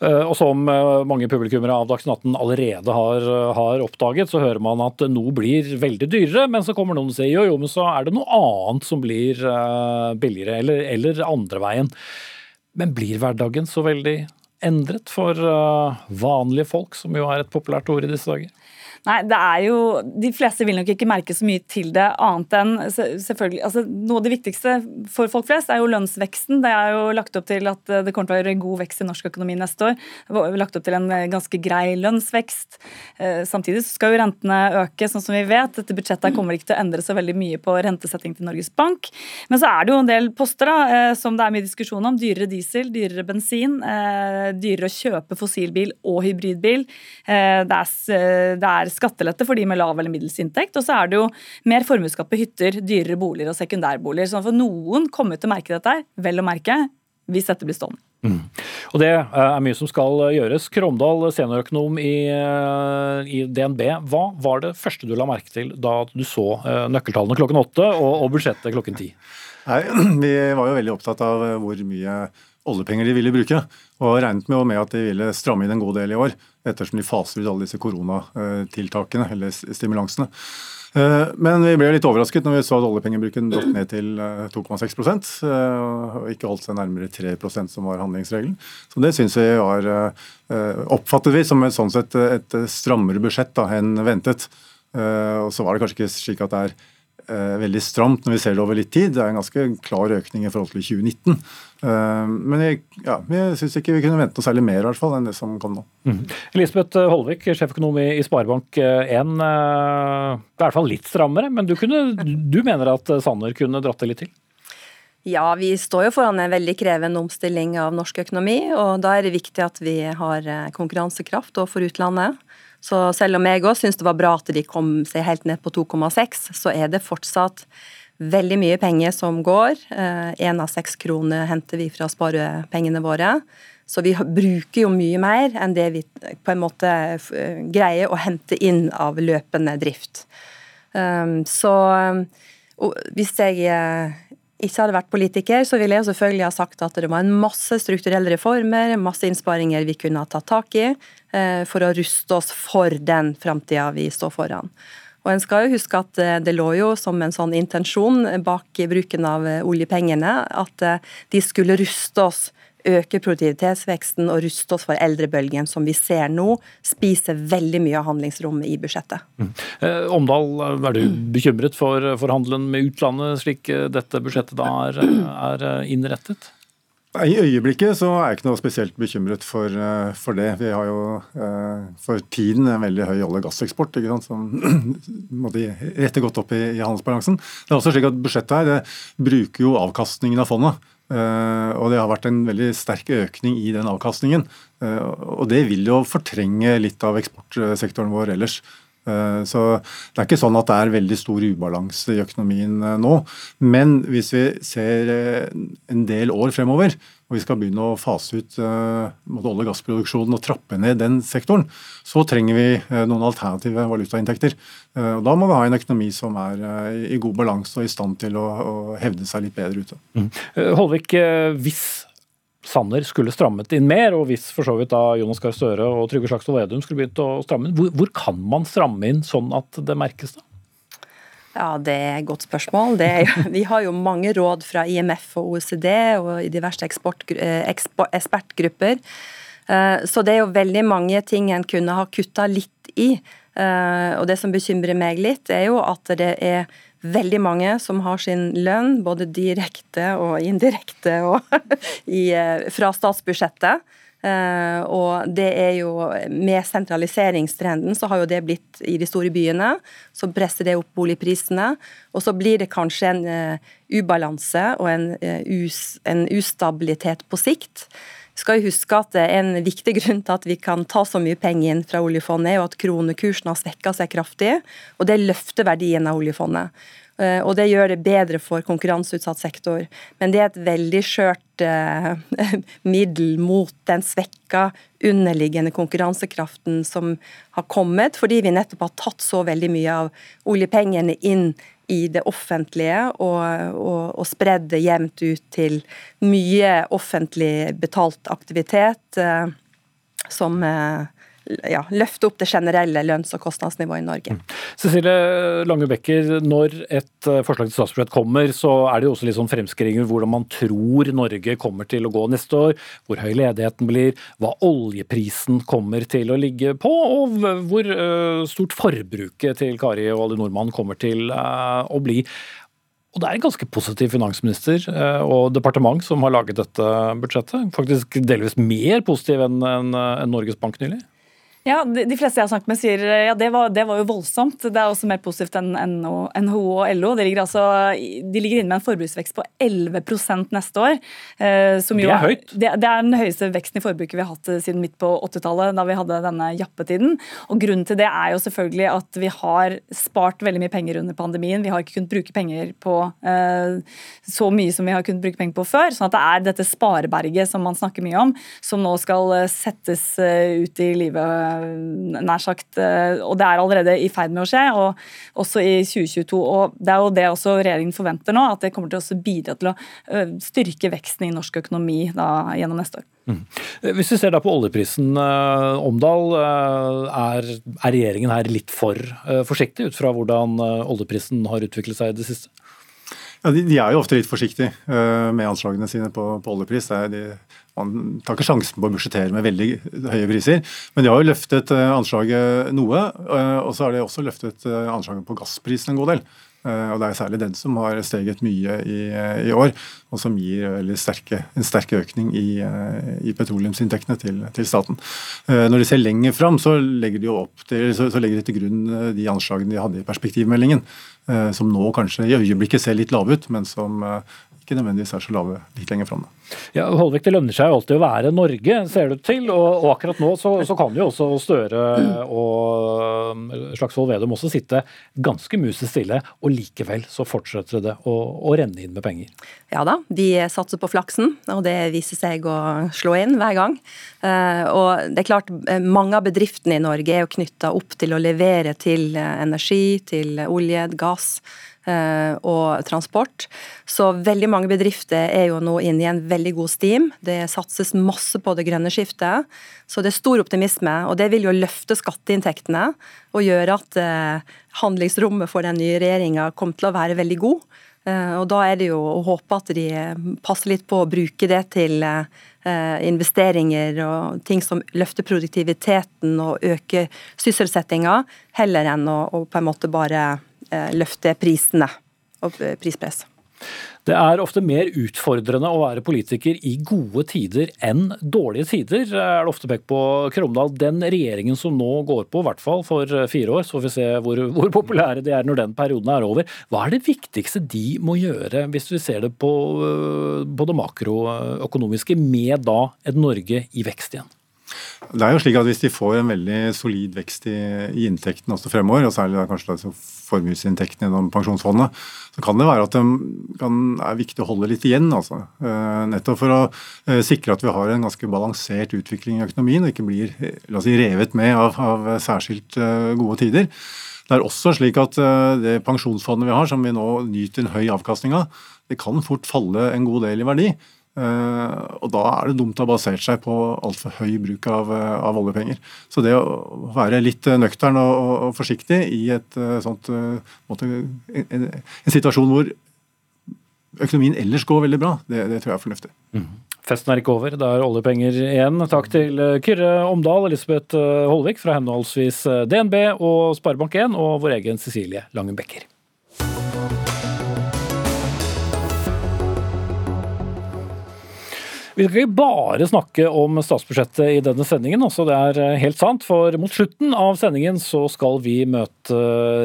Eh, Og som eh, mange publikummere av Dagsnytt 18 allerede har, har, oppdaget, så hører man at noe blir veldig dyrere, men så kommer noen og sier jo, jo, men så er det noe annet som blir billigere, eller, eller andre veien. Men blir hverdagen så veldig endret for vanlige folk, som jo er et populært ord i disse dager? Nei, det er jo, De fleste vil nok ikke merke så mye til det, annet enn selvfølgelig, altså Noe av det viktigste for folk flest er jo lønnsveksten. Det er jo lagt opp til at det kommer til å være god vekst i norsk økonomi neste år. Lagt opp til en ganske grei lønnsvekst. Eh, samtidig så skal jo rentene øke, sånn som vi vet. Dette budsjettet kommer ikke til å endre så veldig mye på rentesetting til Norges Bank. Men så er det jo en del poster da, eh, som det er mye diskusjon om. Dyrere diesel, dyrere bensin, eh, dyrere å kjøpe fossilbil og hybridbil. Det er, det er skattelette for de med lav eller middels inntekt. Og så er det jo mer formuesskatt på hytter, dyrere boliger og sekundærboliger. Så for noen kommer til å merke dette, vel å merke, hvis dette blir stående. Mm. Og Det er mye som skal gjøres. Kromdal, seniorøkonom i, eh, i, DNB. Hva var det første du la merke til da du så eh, nøkkeltallene klokken åtte og, og budsjettet klokken ti? Nei, Vi var jo veldig opptatt av eh, hvor mye oljepenger de ville bruke, og regnet med, med at de ville stramme inn en god del i år, ettersom de faser ut alle disse koronatiltakene, eller stimulansene. Eh, men vi ble litt overrasket når vi så at oljepengebruken datt ned til 2,6 eh, og ikke holdt seg nærmere 3% som var handlingsregelen. Så Det synes vi var, oppfattet vi som et, sånn sett et strammere budsjett da, enn ventet. Og så var det kanskje ikke slik at det er eh, veldig stramt når vi ser det over litt tid. Det er en ganske klar økning i forhold til 2019. Eh, men jeg, ja, jeg syns ikke vi kunne vente noe særlig mer i hvert fall enn det som kom nå. Mm. Elisabeth Holvik, sjeføkonom i Sparebank1. Eh, det er i hvert fall litt strammere, men du, kunne, du mener at Sanner kunne dratt det litt til? Ja, vi står jo foran en veldig krevende omstilling av norsk økonomi. og Da er det viktig at vi har eh, konkurransekraft overfor utlandet. Så selv om jeg òg syns det var bra at de kom seg helt ned på 2,6, så er det fortsatt veldig mye penger som går. Én eh, av seks kroner henter vi fra sparepengene våre. Så vi bruker jo mye mer enn det vi på en måte eh, greier å hente inn av løpende drift. Ehm, så hvis jeg eh, ikke hadde vært politiker, så ville jeg selvfølgelig ha sagt at det var en masse strukturelle reformer, masse innsparinger vi kunne ha tatt tak i eh, for å ruste oss for den framtida vi står foran. Og en skal jo huske at eh, Det lå jo som en sånn intensjon bak bruken av eh, oljepengene at de skulle ruste oss øke produktivitetsveksten og ruste oss for eldrebølgen, som vi ser nå, spiser veldig mye av handlingsrommet i budsjettet. Mm. Eh, Omdal, er du bekymret for, for handelen med utlandet, slik eh, dette budsjettet da er, er eh, innrettet? I øyeblikket så er jeg ikke noe spesielt bekymret for, for, det. Vi har jo for tiden en veldig høy olje- og gasseksport ikke sant? som måtte rette godt opp i, i, handelsbalansen. Det er også slik at Budsjettet her det bruker jo avkastningen av fondet. Uh, og det har vært en veldig sterk økning i den avkastningen. Uh, og det vil jo fortrenge litt av eksportsektoren vår ellers. Uh, så det er ikke sånn at det er veldig stor ubalanse i økonomien nå. Men hvis vi ser en del år fremover, og vi skal begynne å fase ut olje- og gassproduksjonen og trappe ned den sektoren, så trenger vi noen alternative valutainntekter. Uh, og Da må vi ha en økonomi som er i god balanse og i stand til å, å hevde seg litt bedre ute. Mm. Holvik, hvis Sanner skulle strammet inn mer, og hvis for så vidt da Jonas Gahr Støre og Trygve Slagsvold Vedum skulle begynt å stramme inn, hvor, hvor kan man stramme inn sånn at det merkes? da? Ja, Det er et godt spørsmål. Er, vi har jo mange råd fra IMF og OECD og i diverse eh, ekspertgrupper. Eh, så det er jo veldig mange ting en kunne ha kutta litt i. Eh, og det som bekymrer meg litt, er jo at det er veldig mange som har sin lønn, både direkte og indirekte, og i, fra statsbudsjettet. Uh, og det er jo Med sentraliseringstrenden så har jo det blitt i de store byene. Så presser det opp boligprisene. Og så blir det kanskje en ubalanse og en, us, en, ustabilitet på sikt. Skal jo huske at En viktig grunn til at vi kan ta så mye penger inn fra oljefondet, er jo at kronekursen har svekka seg kraftig. Og det løfter verdien av oljefondet. Eh, og det gjør det bedre for konkurranseutsatt sektor. Men det er et veldig skjørt eh, middel mot den svekka underliggende konkurransekraften som har kommet, fordi vi nettopp har tatt så veldig mye av oljepengene inn i det offentlige og, og, og spredd det jevnt ut til mye offentlig betalt aktivitet. Eh, som ja, løfte opp det generelle lønns- og kostnadsnivået i Norge. Cecilie Lange Bekker, når et eh, forslag til statsbudsjett kommer, så er det jo også litt sånn fremskrivinger hvordan man tror Norge kommer til å gå neste år, hvor høy ledigheten blir, hva oljeprisen kommer til å ligge på, og hvor eh, stort forbruket til Kari og Ali Nordmann kommer til eh, å bli. Og det er en ganske positiv finansminister og departement som har laget dette budsjettet. Faktisk delvis mer positiv enn Norges Bank nylig. Ja, de, de, fleste jeg har snakket med sier ja, det var, det var jo voldsomt. Det er også mer positivt enn NHO og LO. De ligger, altså, de ligger inne med en forbruksvekst på 11% neste år. Eh, som jo, det er høyt. Det, det, er den høyeste veksten i forbruket vi har hatt eh, siden midt på 80-tallet, da vi hadde denne jappetiden. Og Grunnen til det er jo selvfølgelig at vi har spart veldig mye penger under pandemien. Vi har ikke kunnet bruke penger på eh, så mye som vi har kunnet bruke penger på før. sånn at det er dette spareberget som man snakker mye om, som nå skal eh, settes ut i livet nær sagt. Eh, og det er allerede i ferd med å skje, og også i 2022. og Det er jo det også regjeringen forventer nå, at det kommer til å bidra til å eh, styrke veksten i norsk økonomi da, gjennom neste år. Mm. Hvis vi ser da på oljeprisen, eh, Omdal, er, er regjeringen her litt for forsiktig ut fra hvordan oljeprisen har utviklet seg i det siste? Ja, de, de, er jo ofte litt forsiktige med anslagene sine på, på oljepris. Det er de man tar ikke sjansen på å budsjettere med veldig høye priser. Men de har jo løftet eh, anslaget noe, eh, og så har de også løftet eh, anslaget på gassprisen en god del. Og Det er særlig den som har steget mye i, i år, og som gir sterke, en sterk økning i, i petroleumsinntektene til, til, staten. Når de ser lenger fram, så legger de, til, så, så legger de til grunn de anslagene de hadde i perspektivmeldingen, som nå kanskje i øyeblikket ser litt lave ut, men som ikke nødvendigvis er så lave litt lenger fram. Ja, Holvik, Det lønner seg jo alltid å være Norge, ser det til. Og, og akkurat nå så, så, kan jo også Støre og um, Slagsvold Vedum også sitte ganske musestille, og likevel så fortsetter det å, å, renne inn med penger. Ja da, de satser på flaksen, og det viser seg å slå inn hver gang. Eh, og det er klart, eh, mange av bedriftene i Norge er jo knytta opp til å levere til eh, energi, til olje, gass. Eh, og transport. Så veldig mange bedrifter er jo nå inne i en veldig god steam. Det satses masse på det grønne skiftet. Så det er stor optimisme, og det vil jo løfte skatteinntektene og gjøre at eh, handlingsrommet for den nye regjeringa kommer til å være veldig god. Eh, og da er det jo å håpe at de passer litt på å bruke det til investeringer og ting som løfter produktiviteten og øker sysselsettinga, heller enn å, å på en måte bare løfte prisene og eh, prispress. Det er ofte mer utfordrende å være politiker i gode tider enn dårlige tider, er det ofte pekt på Kromdal. Den regjeringen som nå går på, i hvert fall for fire år, så får vi se hvor, hvor, populære de er når den perioden er over. Hva er det viktigste de må gjøre, hvis vi ser det på, eh, på det makroøkonomiske, med da et Norge i vekst igjen? Det er jo slik at Hvis de får en veldig solid vekst i, i inntektene også fremover, og særlig da kanskje formuesinntektene gjennom pensjonsfondet, så kan det være at det kan, er viktig å holde litt igjen. altså. Eh, nettopp for å eh, sikre at vi har en ganske balansert utvikling i økonomien, og ikke blir la oss si, revet med av, av særskilt eh, gode tider. Det er også slik at det pensjonsfondet vi har, som vi nå nyter en høy avkastning av, det kan fort falle en god del i verdi. Eh, og da er det dumt å ha basert seg på altfor høy bruk av, eh, av, oljepenger. Så det å være litt eh, nøktern og, og forsiktig i et sånt måte, en, en, situasjon hvor økonomien ellers går veldig bra, det, det tror jeg er fornuftig. Mm. Festen er ikke over, det er oljepenger igjen. Takk til Kyrre Omdal, Elisabeth Holvik fra henholdsvis DNB og Sparebank1, og vår egen Cecilie Langen Bekker. Vi skal ikke bare snakke om statsbudsjettet i denne sendingen. Også det er eh, helt sant, for mot slutten av sendingen så skal vi møte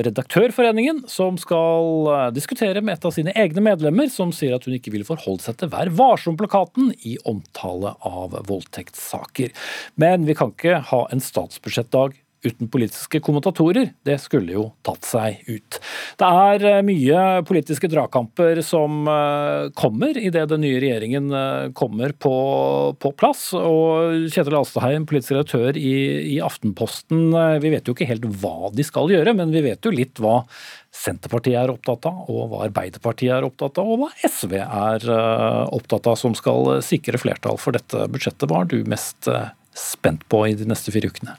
Redaktørforeningen, som skal eh, diskutere med et av sine egne medlemmer, som sier at hun ikke vil forholde seg til Vær varsom-plakaten i omtale av voldtektssaker. Men vi kan ikke ha en statsbudsjettdag uten politiske kommentatorer. Det skulle jo tatt seg ut. Det er eh, mye politiske dragkamper som eh, kommer idet den nye regjeringen eh, kommer på, på plass. Og Kjetil Alstaheim, politisk redaktør i, i, Aftenposten, vi vet jo ikke helt hva de skal gjøre, men vi vet jo litt hva Senterpartiet er opptatt av, og hva Arbeiderpartiet er opptatt av, og hva SV er opptatt av, som skal sikre flertall for dette budsjettet. Hva er du mest spent på i de neste fire ukene?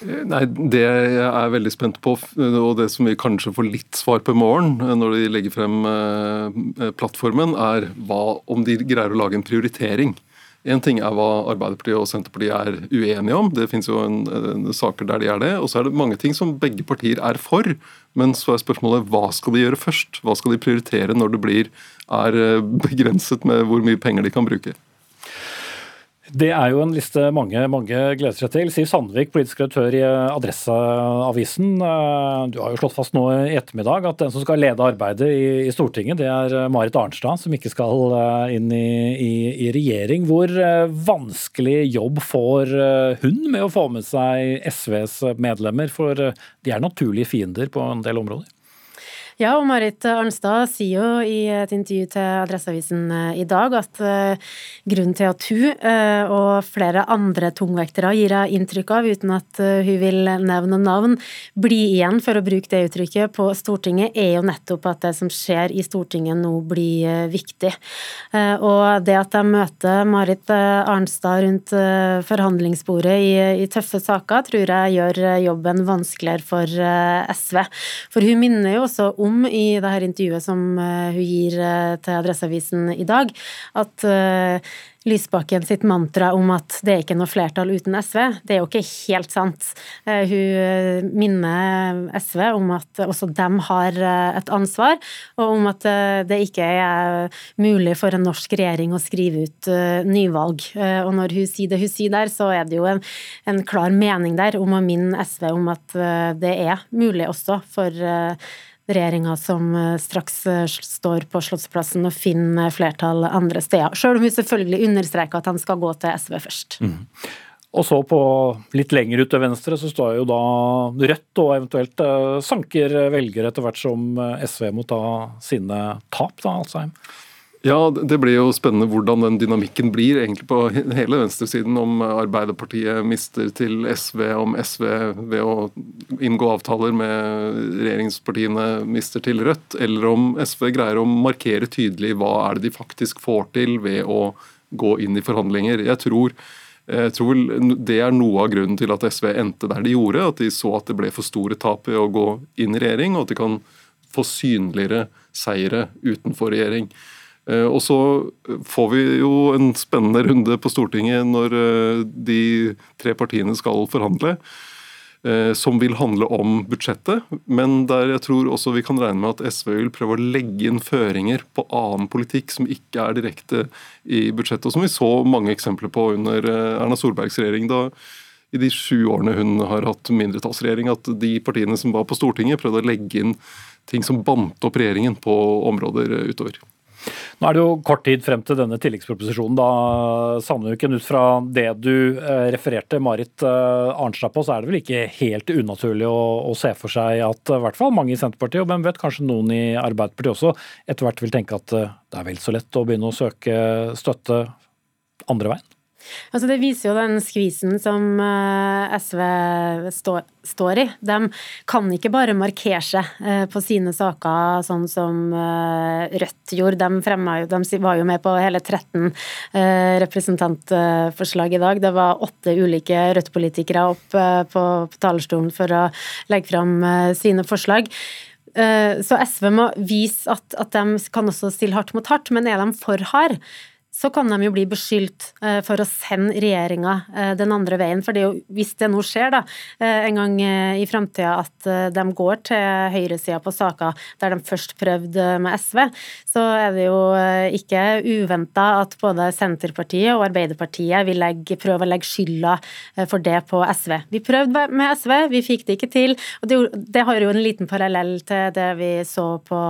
Nei, Det jeg er veldig spent på, og det som vi kanskje får litt svar på i morgen, når de legger frem plattformen, er hva, om de greier å lage en prioritering. Én ting er hva Arbeiderpartiet og Senterpartiet er uenige om, det finnes jo en, en, saker der de er det. Og så er det mange ting som begge partier er for. Men så er spørsmålet hva skal de gjøre først? Hva skal de prioritere når det blir, er eh, begrenset med hvor mye penger de kan bruke? Det er jo en liste mange, mange gleder seg til. Siv Sandvik, politisk redaktør i Adresseavisen. Eh, du har jo slått fast nå i ettermiddag at den som skal lede arbeidet i, Stortinget, det er eh, Marit Arnstad, som ikke skal eh, inn i, i, i regjering. Hvor vanskelig jobb får hun med å få med seg SVs medlemmer? For de er naturlige fiender på en del områder? Ja, og Marit Arnstad sier jo i et intervju til Adresseavisen eh, i dag at uh, grunnen til at hun uh, og flere andre tungvektere gir henne inntrykk av, uten at hun vil nevne navn, bli igjen, for å bruke det uttrykket, på Stortinget, er jo nettopp at det som skjer i Stortinget nå blir viktig. Og det at de møter Marit Arnstad rundt forhandlingsbordet i, i tøffe saker, tror jeg gjør jobben vanskeligere for SV. For hun minner jo også om om i det her intervjuet som eh, hun gir eh, til Adresseavisen i dag, at eh, Lysbakken sitt mantra om at det er ikke noe flertall uten SV, det er jo ikke helt sant. Hun minner SV om at også dem har et ansvar, og om at det ikke er mulig for en norsk regjering å skrive ut nyvalg. Og når hun sier det hun sier der, så er det jo en, en klar mening der om å minne SV om at det er mulig også for regjeringa som eh, straks eh, står på Slottsplassen og finner flertall andre steder. Selv om vi selvfølgelig understreker at han skal gå til SV først. Mm. Og så på litt lenger ut til venstre så står jo da Rødt og eventuelt eh, sanker velgere etter hvert som SV må ta sine tap, da, Alsheim. Ja, Det blir jo spennende hvordan den dynamikken blir egentlig på hele venstresiden. Om Arbeiderpartiet mister til SV, om SV ved å inngå avtaler med regjeringspartiene mister til Rødt, eller om SV greier å markere tydelig hva er det de faktisk får til ved å gå inn i forhandlinger. Jeg tror, jeg tror det er noe av grunnen til at SV endte der de gjorde. At de så at det ble for store tap ved å gå inn i regjering, og at de kan få synligere seire utenfor regjering. Eh, og så får vi jo en spennende runde på Stortinget når eh, de tre partiene skal forhandle. Eh, som vil handle om budsjettet, men der jeg tror også vi kan regne med at SV vil prøve å legge inn føringer på annen politikk som ikke er direkte i budsjettet, og som vi så mange eksempler på under Erna Solbergs regjering. da i de sju årene hun har hatt mindretallsregjering, at de partiene som var på Stortinget, prøvde å legge inn ting som bandt opp regjeringen på områder utover. Nå er det jo kort tid frem til denne tilleggsproposisjonen. da, Sandviken, ut fra det du eh, refererte Marit eh, Arnstad på, så er det vel ikke helt unaturlig å, å se for seg at i hvert fall mange i Senterpartiet, og hvem vet, kanskje noen i Arbeiderpartiet også, etter hvert vil tenke at eh, det er vel så lett å begynne å søke støtte andre veien? Altså det viser jo den skvisen som eh, SV står, i. De kan ikke bare markere seg eh, på sine saker sånn som eh, Rødt gjorde. De, jo, de var jo med på hele 13 representantforslag i dag. Det var åtte ulike Rødt-politikere opp på talerstolen for å legge fram sine forslag. Så SV må vise at, at, de kan også stille hardt mot hardt, men er de for hard, så kan de jo bli beskyldt eh, for å sende regjeringa eh, den andre veien. For det jo, hvis det nå skjer da, eh, en gang i framtida at de går til høyresida på saker der de først prøvde med SV, så er det jo ikke uventa at både Senterpartiet og Arbeiderpartiet vil legge, prøve å legge skylda for det på SV. Vi prøvde med SV, vi fikk det ikke til. og Det, det har jo en liten parallell til det vi så på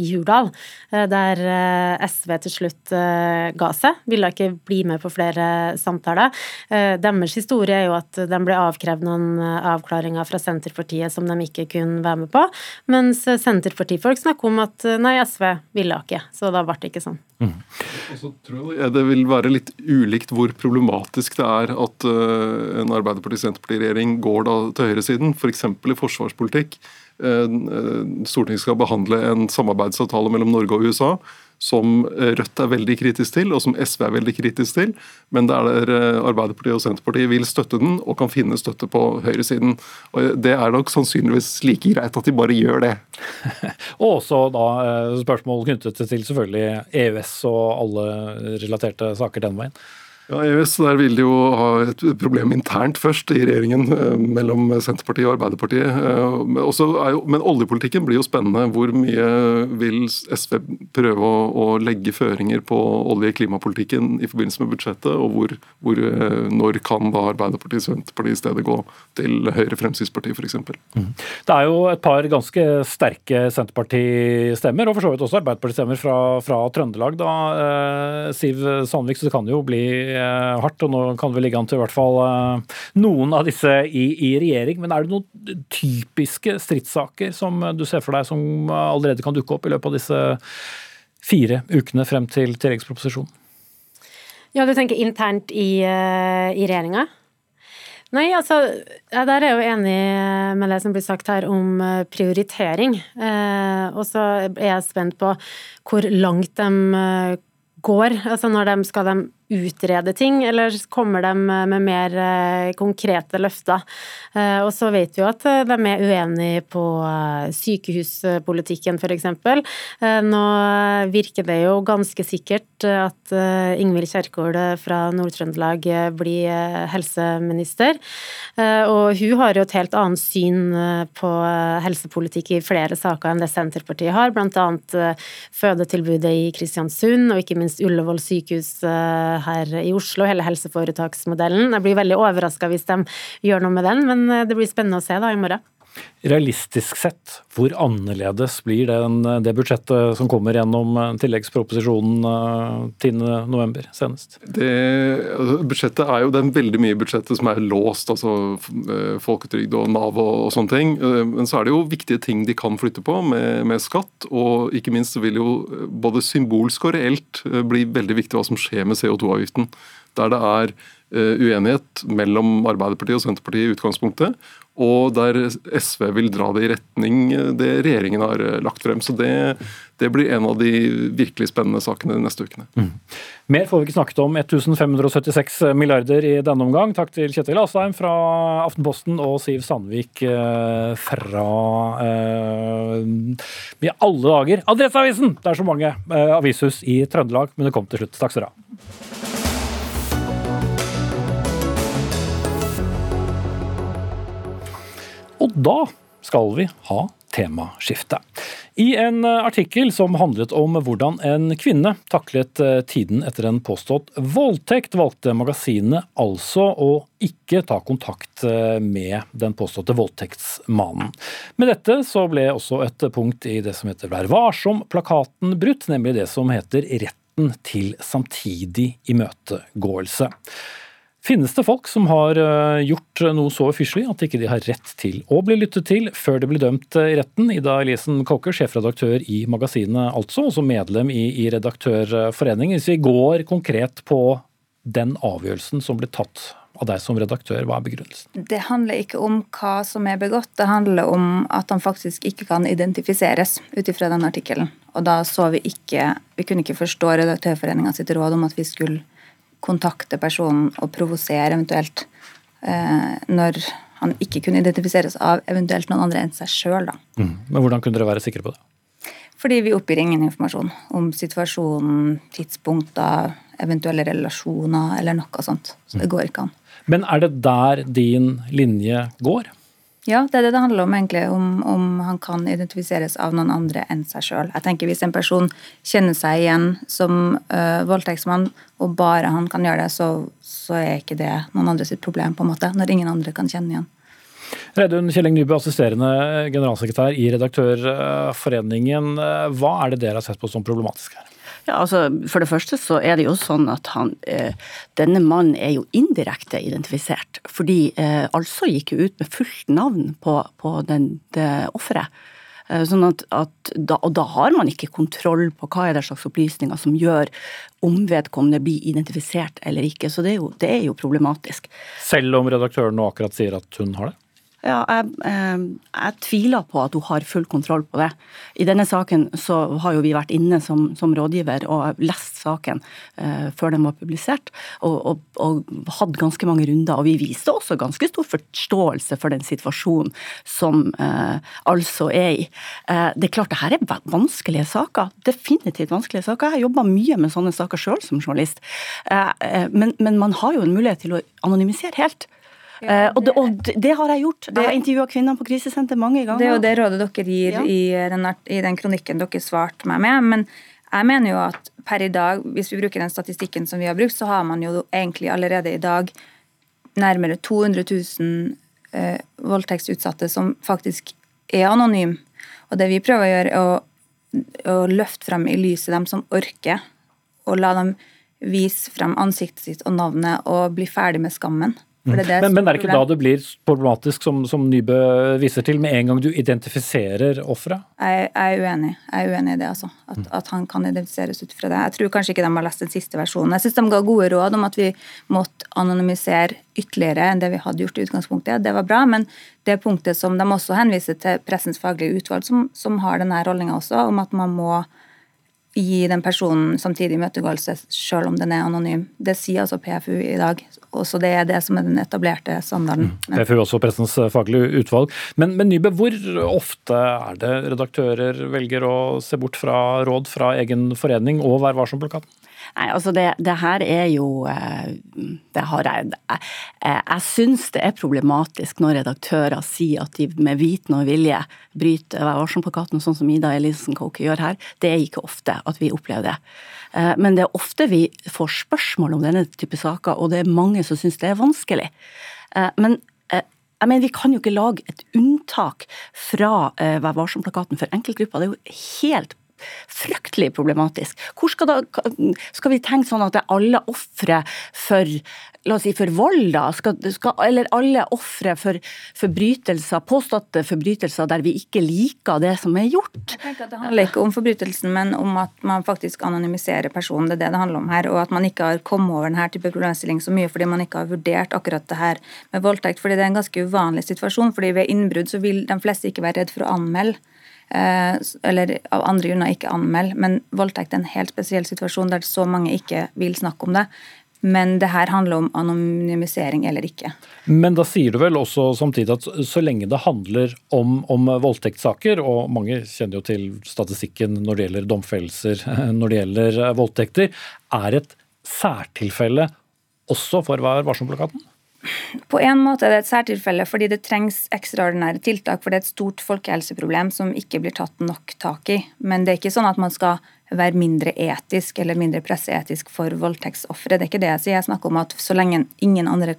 i Hurdal, der SV til slutt ga seg, ville ikke bli med på flere samtaler. Eh, deres historie er jo at de ble avkrevd noen eh, avklaringer fra Senterpartiet som de ikke kunne være med på, mens Senterpartifolk snakker om at eh, nei, SV ville ikke, så da ble det ikke sånn. Mm. Og så tror jeg Det vil være litt ulikt hvor problematisk det er at en Arbeiderparti-Senterparti-regjering går da til høyresiden, f.eks. For i forsvarspolitikk. Stortinget skal behandle en samarbeidsavtale mellom Norge og USA som Rødt er veldig kritisk til, og som SV er veldig kritisk til, men der Arbeiderpartiet og Senterpartiet vil støtte den og kan finne støtte på høyresiden. Og Det er nok sannsynligvis like greit at de bare gjør det. og også da spørsmål knyttet til selvfølgelig EØS og alle relaterte saker den veien. Ja, EØS der vil de jo ha et problem internt først i regjeringen eh, mellom Senterpartiet og Arbeiderpartiet. Eh, jo, men oljepolitikken blir jo spennende. Hvor mye vil SV prøve å, å legge føringer på olje- og klimapolitikken i forbindelse med budsjettet, og hvor, hvor, eh, når kan da Arbeiderpartiet og Senterpartiet i stedet gå til Høyre, Fremskrittspartiet f.eks.? Mm. Det er jo et par ganske sterke Senterparti-stemmer, og for så vidt også Arbeiderparti-stemmer fra, fra, Trøndelag. da, Siv Sandvik, så det kan jo bli hardt, og nå kan vi ligge an til i hvert fall eh, noen av disse i, i, regjering. Men er det noen typiske stridssaker som du ser for deg som allerede kan dukke opp i løpet av disse fire ukene frem til tilleggsproposisjonen? Ja, du tenker internt i, eh, i regjeringa? Nei, altså, Der er jeg jo enig med det som blir sagt her om prioritering. Eh, og så er jeg spent på hvor langt de går. Altså når de skal de utrede ting, eller kommer de med mer eh, konkrete løfter? Eh, og så vet vi jo at eh, de er uenige på sykehuspolitikken, f.eks. Nå virker det jo ganske sikkert at Ingvild Kjerkol fra Nord-Trøndelag blir helseminister. Og hun har jo et helt annet syn på helsepolitikk i flere saker enn det Senterpartiet har, bl.a. fødetilbudet i Kristiansund og ikke minst Ullevål sykehus her i Oslo, hele helseforetaksmodellen. Jeg blir veldig overraska hvis de gjør noe med den, men eh, det blir spennende å se da i morgen. Realistisk sett, hvor annerledes blir den, det budsjettet som kommer gjennom eh, tilleggsproposisjonen 10.11. november senest? Det, altså, budsjettet er jo, er veldig mye budsjettet som er låst, altså folketrygd og Nav og, og, sånne ting. Men så er det jo viktige ting de kan flytte på med, med skatt. Og ikke minst vil jo både symbolsk og reelt bli veldig viktig hva som skjer med CO2-avgiften. Der det er uenighet mellom Arbeiderpartiet og Senterpartiet i utgangspunktet og der SV vil dra det i retning det regjeringen har eh, lagt frem. Så det, det blir en av de virkelig spennende sakene de neste ukene. Mm. Mer får vi ikke snakket om. 1576 milliarder i denne omgang. Takk til Kjetil Asheim fra Aftenposten og Siv Sandvik eh, fra eh, i alle dager Adresseavisen! Det er så mange eh, avishus i Trøndelag, men det kom til slutt. Takk skal dere ha. Og da skal vi ha temaskifte. I en eh, artikkel som handlet om hvordan en kvinne taklet eh, tiden etter en påstått voldtekt, valgte magasinet altså å ikke ta kontakt eh, med den påståtte voldtektsmannen. Med dette så ble også et punkt i det som heter Vær varsom-plakaten brutt, nemlig det som heter retten til samtidig imøtegåelse. Finnes det folk som har eh, gjort noe så ufyselig at ikke de har rett til å bli lyttet til før de blir dømt i retten? Ida Elisen Kåker, sjefredaktør i magasinet altså, også medlem i, i Redaktørforeningen. Hvis vi går konkret på den avgjørelsen som ble tatt av deg som redaktør, hva er begrunnelsen? Det handler ikke om hva som er begått, det handler om at han faktisk ikke kan identifiseres ut ifra den artikkelen. Og da så vi ikke Vi kunne ikke forstå Redaktørforeninga sitt råd om at vi skulle kontakte personen og provosere eventuelt eh, når han ikke kunne identifiseres av eventuelt noen andre enn seg sjøl. Mm. Men hvordan kunne dere være sikre på det? Fordi vi oppgir ingen informasjon om situasjonen, tidspunkter, eventuelle relasjoner eller noe sånt. Så det mm. går ikke an. Men er det der din linje går? Ja, det er det det handler om, egentlig. Om, om han kan identifiseres av noen andre enn seg sjøl. Jeg tenker Hvis en person kjenner seg igjen som uh, voldtektsmann, og bare han kan gjøre det, så, så, er ikke det noen andres problem, på en måte, når ingen andre kan kjenne igjen. Reidun Kjelling Nybø, assisterende generalsekretær i Redaktørforeningen. Hva er det dere har sett på som problematisk her? Ja, altså, For det første så er det jo sånn at han, eh, denne mannen er jo indirekte identifisert. Fordi eh, altså gikk jo ut med fullt navn på, på den, det offeret. Eh, sånn at, at da, og da har man ikke kontroll på hva er det slags opplysninger som gjør om vedkommende blir identifisert eller ikke. Så det er jo, det er jo problematisk. Selv om redaktøren nå akkurat sier at hun har det? Ja, jeg, eh, jeg, tviler på at hun har full kontroll på det. I denne saken så har jo vi vært inne som, som rådgiver og lest saken eh, før den var publisert, og, og, og, hatt ganske mange runder. Og vi viste også ganske stor forståelse for den situasjonen som eh, altså er i. Eh, det er klart det her er vanskelige saker. Definitivt vanskelige saker. Jeg har jobba mye med sånne saker sjøl som journalist. Men, men man har jo en mulighet til å anonymisere helt. Ja, det, og, det, og, det, har jeg gjort. Jeg har intervjua kvinner på krisesenter mange ganger. Det er jo det rådet dere gir ja. i, den, i, den, kronikken dere svarte meg med. Men jeg mener jo at per i dag, hvis vi bruker den statistikken som vi har brukt, så har man jo egentlig allerede i dag nærmere 200 000 eh, voldtektsutsatte som faktisk er anonyme. Og det vi prøver å gjøre, er å, å løfte frem i lyset dem som orker, og la dem vise frem ansiktet sitt og navnet og bli ferdig med skammen. Mm. Det men, men, er det ikke da det blir problematisk, som, som Nybø viser til, med en gang du identifiserer offeret? Jeg, jeg, er uenig. Jeg er uenig i det, altså. At, mm. at, han kan identifiseres ut fra det. Jeg tror kanskje ikke de har lest den siste versjonen. Jeg syns de ga gode råd om at vi måtte anonymisere ytterligere enn det vi hadde gjort i utgangspunktet. Det var bra, men det punktet som de også henviser til Pressens faglige utvalg, som, som har denne holdninga også, om at man må gi den personen samtidig imøtegåelse selv om den er anonym. Det sier altså PFU i dag. Også det er det som er den etablerte standarden. Mm. PFU også pressens faglige utvalg. Men, men Nybø, hvor ofte er det redaktører velger å se bort fra råd fra egen forening og Vær varsom-plakaten? Nei, altså det, det, her er jo eh, det har Jeg, jeg, syns det er problematisk når redaktører sier at de med viten og vilje bryter Vær varsom-plakaten, sånn som Ida Elisen Coke gjør her. Det er ikke ofte at vi opplever det. Eh, men det er ofte vi får spørsmål om denne type saker, og det er mange som syns det er vanskelig. Eh, men jeg mener, Vi kan jo ikke lage et unntak fra Vær varsom-plakaten for enkeltgrupper. Det er jo helt fryktelig problematisk. Hvor skal, da, skal vi tenke sånn at det er alle ofre for la oss si for vold, da, skal, skal, eller alle ofre for forbrytelser, påståtte forbrytelser der vi ikke liker det som er gjort? Jeg at Det handler ikke om forbrytelsen, men om at man faktisk anonymiserer personen. Det er det det handler om her. Og at man ikke har kommet over denne type problemstilling så mye fordi man ikke har vurdert akkurat det her med voldtekt. fordi det er en ganske uvanlig situasjon. fordi ved innbrudd så vil de fleste ikke være redd for å anmelde. Eh, eller av andre grunner ikke anmelde. Men voldtekt er en helt spesiell situasjon der så mange ikke vil snakke om det. Men det her handler om anonymisering eller ikke. Men da sier du vel også samtidig at så lenge det handler om, om voldtektssaker, og mange kjenner jo til statistikken når det gjelder domfellelser når det gjelder voldtekter, er et særtilfelle også for Vær varsom-plakaten? På en måte er det et særtilfelle fordi det trengs ekstraordinære tiltak. For det er et stort folkehelseproblem som ikke blir tatt nok tak i. Men det er ikke sånn at man skal være mindre etisk eller mindre presseetisk for voldtektsofre. Det er ikke det jeg sier. Jeg snakker om at så lenge ingen andre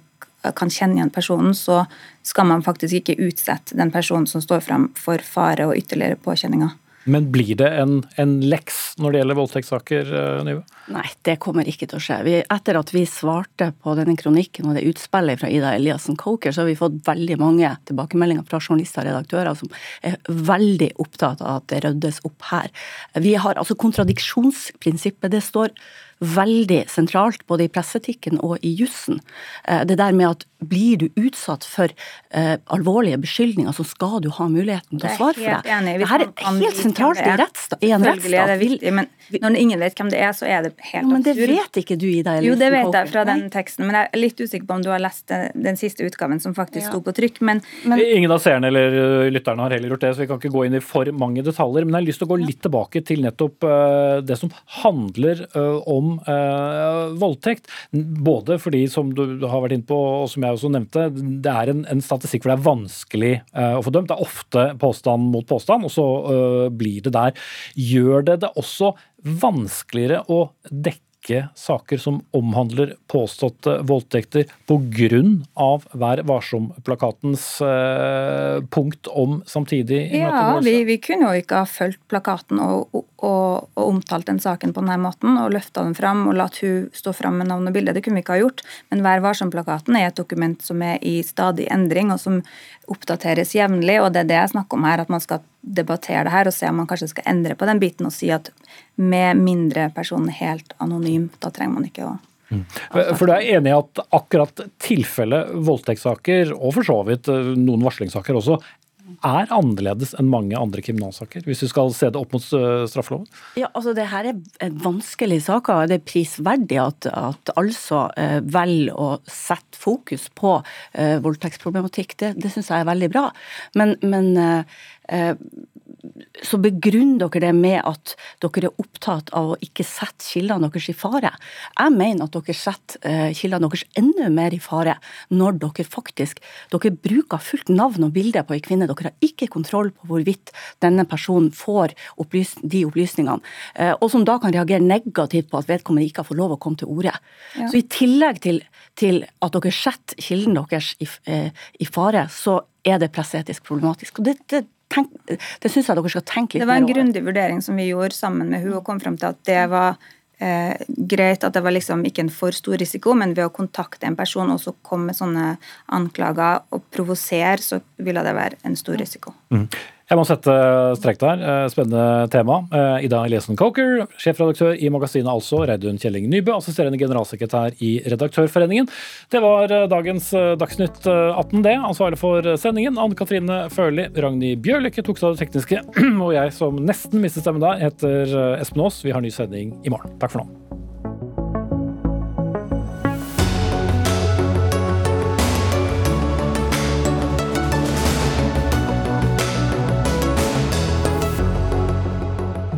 kan kjenne igjen personen, så skal man faktisk ikke utsette den personen som står frem for fare og ytterligere påkjenninger. Men blir det en, en leks når det gjelder voldtektssaker, eh, Nyve? Nei, det kommer ikke til å skje. Vi, etter at vi svarte på denne kronikken og det utspillet fra Ida Eliassen Coker, så har vi fått veldig mange tilbakemeldinger fra journalister og redaktører som er veldig opptatt av at det ryddes opp her. Vi har altså kontradiksjonsprinsippet. Det står veldig sentralt både i presseetikken og i jussen. Eh, det der med at blir du utsatt for uh, alvorlige beskyldninger, så skal du ha muligheten til å svare for det. Enig. Det er helt sentralt i, rettsstat, i en rettsstat. Er det viktig, men når ingen vet hvem det er, så er det helt absurd. Men det vet ikke du, Ida. Jo, det vet jeg fra den teksten, men jeg er litt usikker på om du har lest den, den siste utgaven som faktisk ja. sto på trykk. Men, men, Ingen av seerne eller uh, lytterne har heller gjort det, så vi kan ikke gå inn i for mange detaljer. Men jeg har lyst til å gå litt tilbake til nettopp uh, det som handler om uh, voldtekt. Både fordi, som du har vært inne på, og som jeg også nevnte, det er en, en statistikk hvor det er vanskelig uh, å få dømt. Det er ofte påstand mot påstand, og så uh, blir det der. Gjør det det også vanskeligere å dekke saker som omhandler påståtte voldtekter pga. Vær varsom-plakatens eh, punkt om samtidig Ja, vi, vi, kunne jo ikke ha fulgt plakaten og, og, og, og, omtalt den saken på denne måten og løfta den fram og latt hun stå fram med navn og bilde. Det kunne vi ikke ha gjort. Men Vær varsom-plakaten er et dokument som er i stadig endring, og som oppdateres jevnlig. Og det er det jeg snakker om her, at man skal debattere det her og se om man kanskje skal endre på den biten og si at med mindre personen helt anonym, da trenger man ikke å Mm. For du er enig i at akkurat tilfellet voldtektssaker, og for så vidt eh, noen varslingssaker også, er annerledes enn mange andre kriminalsaker, hvis vi skal se det opp mot eh, straffeloven? Ja, altså Det her er vanskelige saker. Det er prisverdig at, at altså eh, velger å sette fokus på eh, voldtektsproblematikk. Det, det syns jeg er veldig bra. Men, men så begrunner dere det med at dere er opptatt av å ikke sette kildene deres i fare. Jeg mener at dere setter eh, kildene deres enda mer i fare når dere faktisk dere bruker fullt navn og bilde på ei kvinne. Dere har ikke kontroll på hvorvidt denne personen får opplys de opplysningene, eh, og som da kan reagere negativt på at vedkommende ikke har fått lov å komme til orde. Ja. Så i tillegg til, til, at dere setter kilden deres i, eh, i fare, så er det presseetisk problematisk. Og det, det tenk, det syns jeg dere skal tenke litt mer over. Det var en grundig vurdering som vi gjorde sammen med hun og kom frem til at det var eh, greit at det var liksom ikke en for stor risiko, men ved å kontakte en person og så komme med sånne anklager og provosere, så ville det være en stor risiko. Mm. Jeg må sette strek der. Eh, spennende tema. Eh, Ida Eliassen Coker, sjefredaktør i magasinet Altså. Reidun Kjelling Nybø, assisterende generalsekretær i Redaktørforeningen. Det var eh, dagens Dagsnytt 18, det. Ansvarlig for sendingen Anne Katrine Førli, Ragnhild Bjørlykke tok seg av det tekniske, og jeg som nesten mistet stemmen der, heter Espen Aas. Vi har ny sending i morgen. Takk for nå.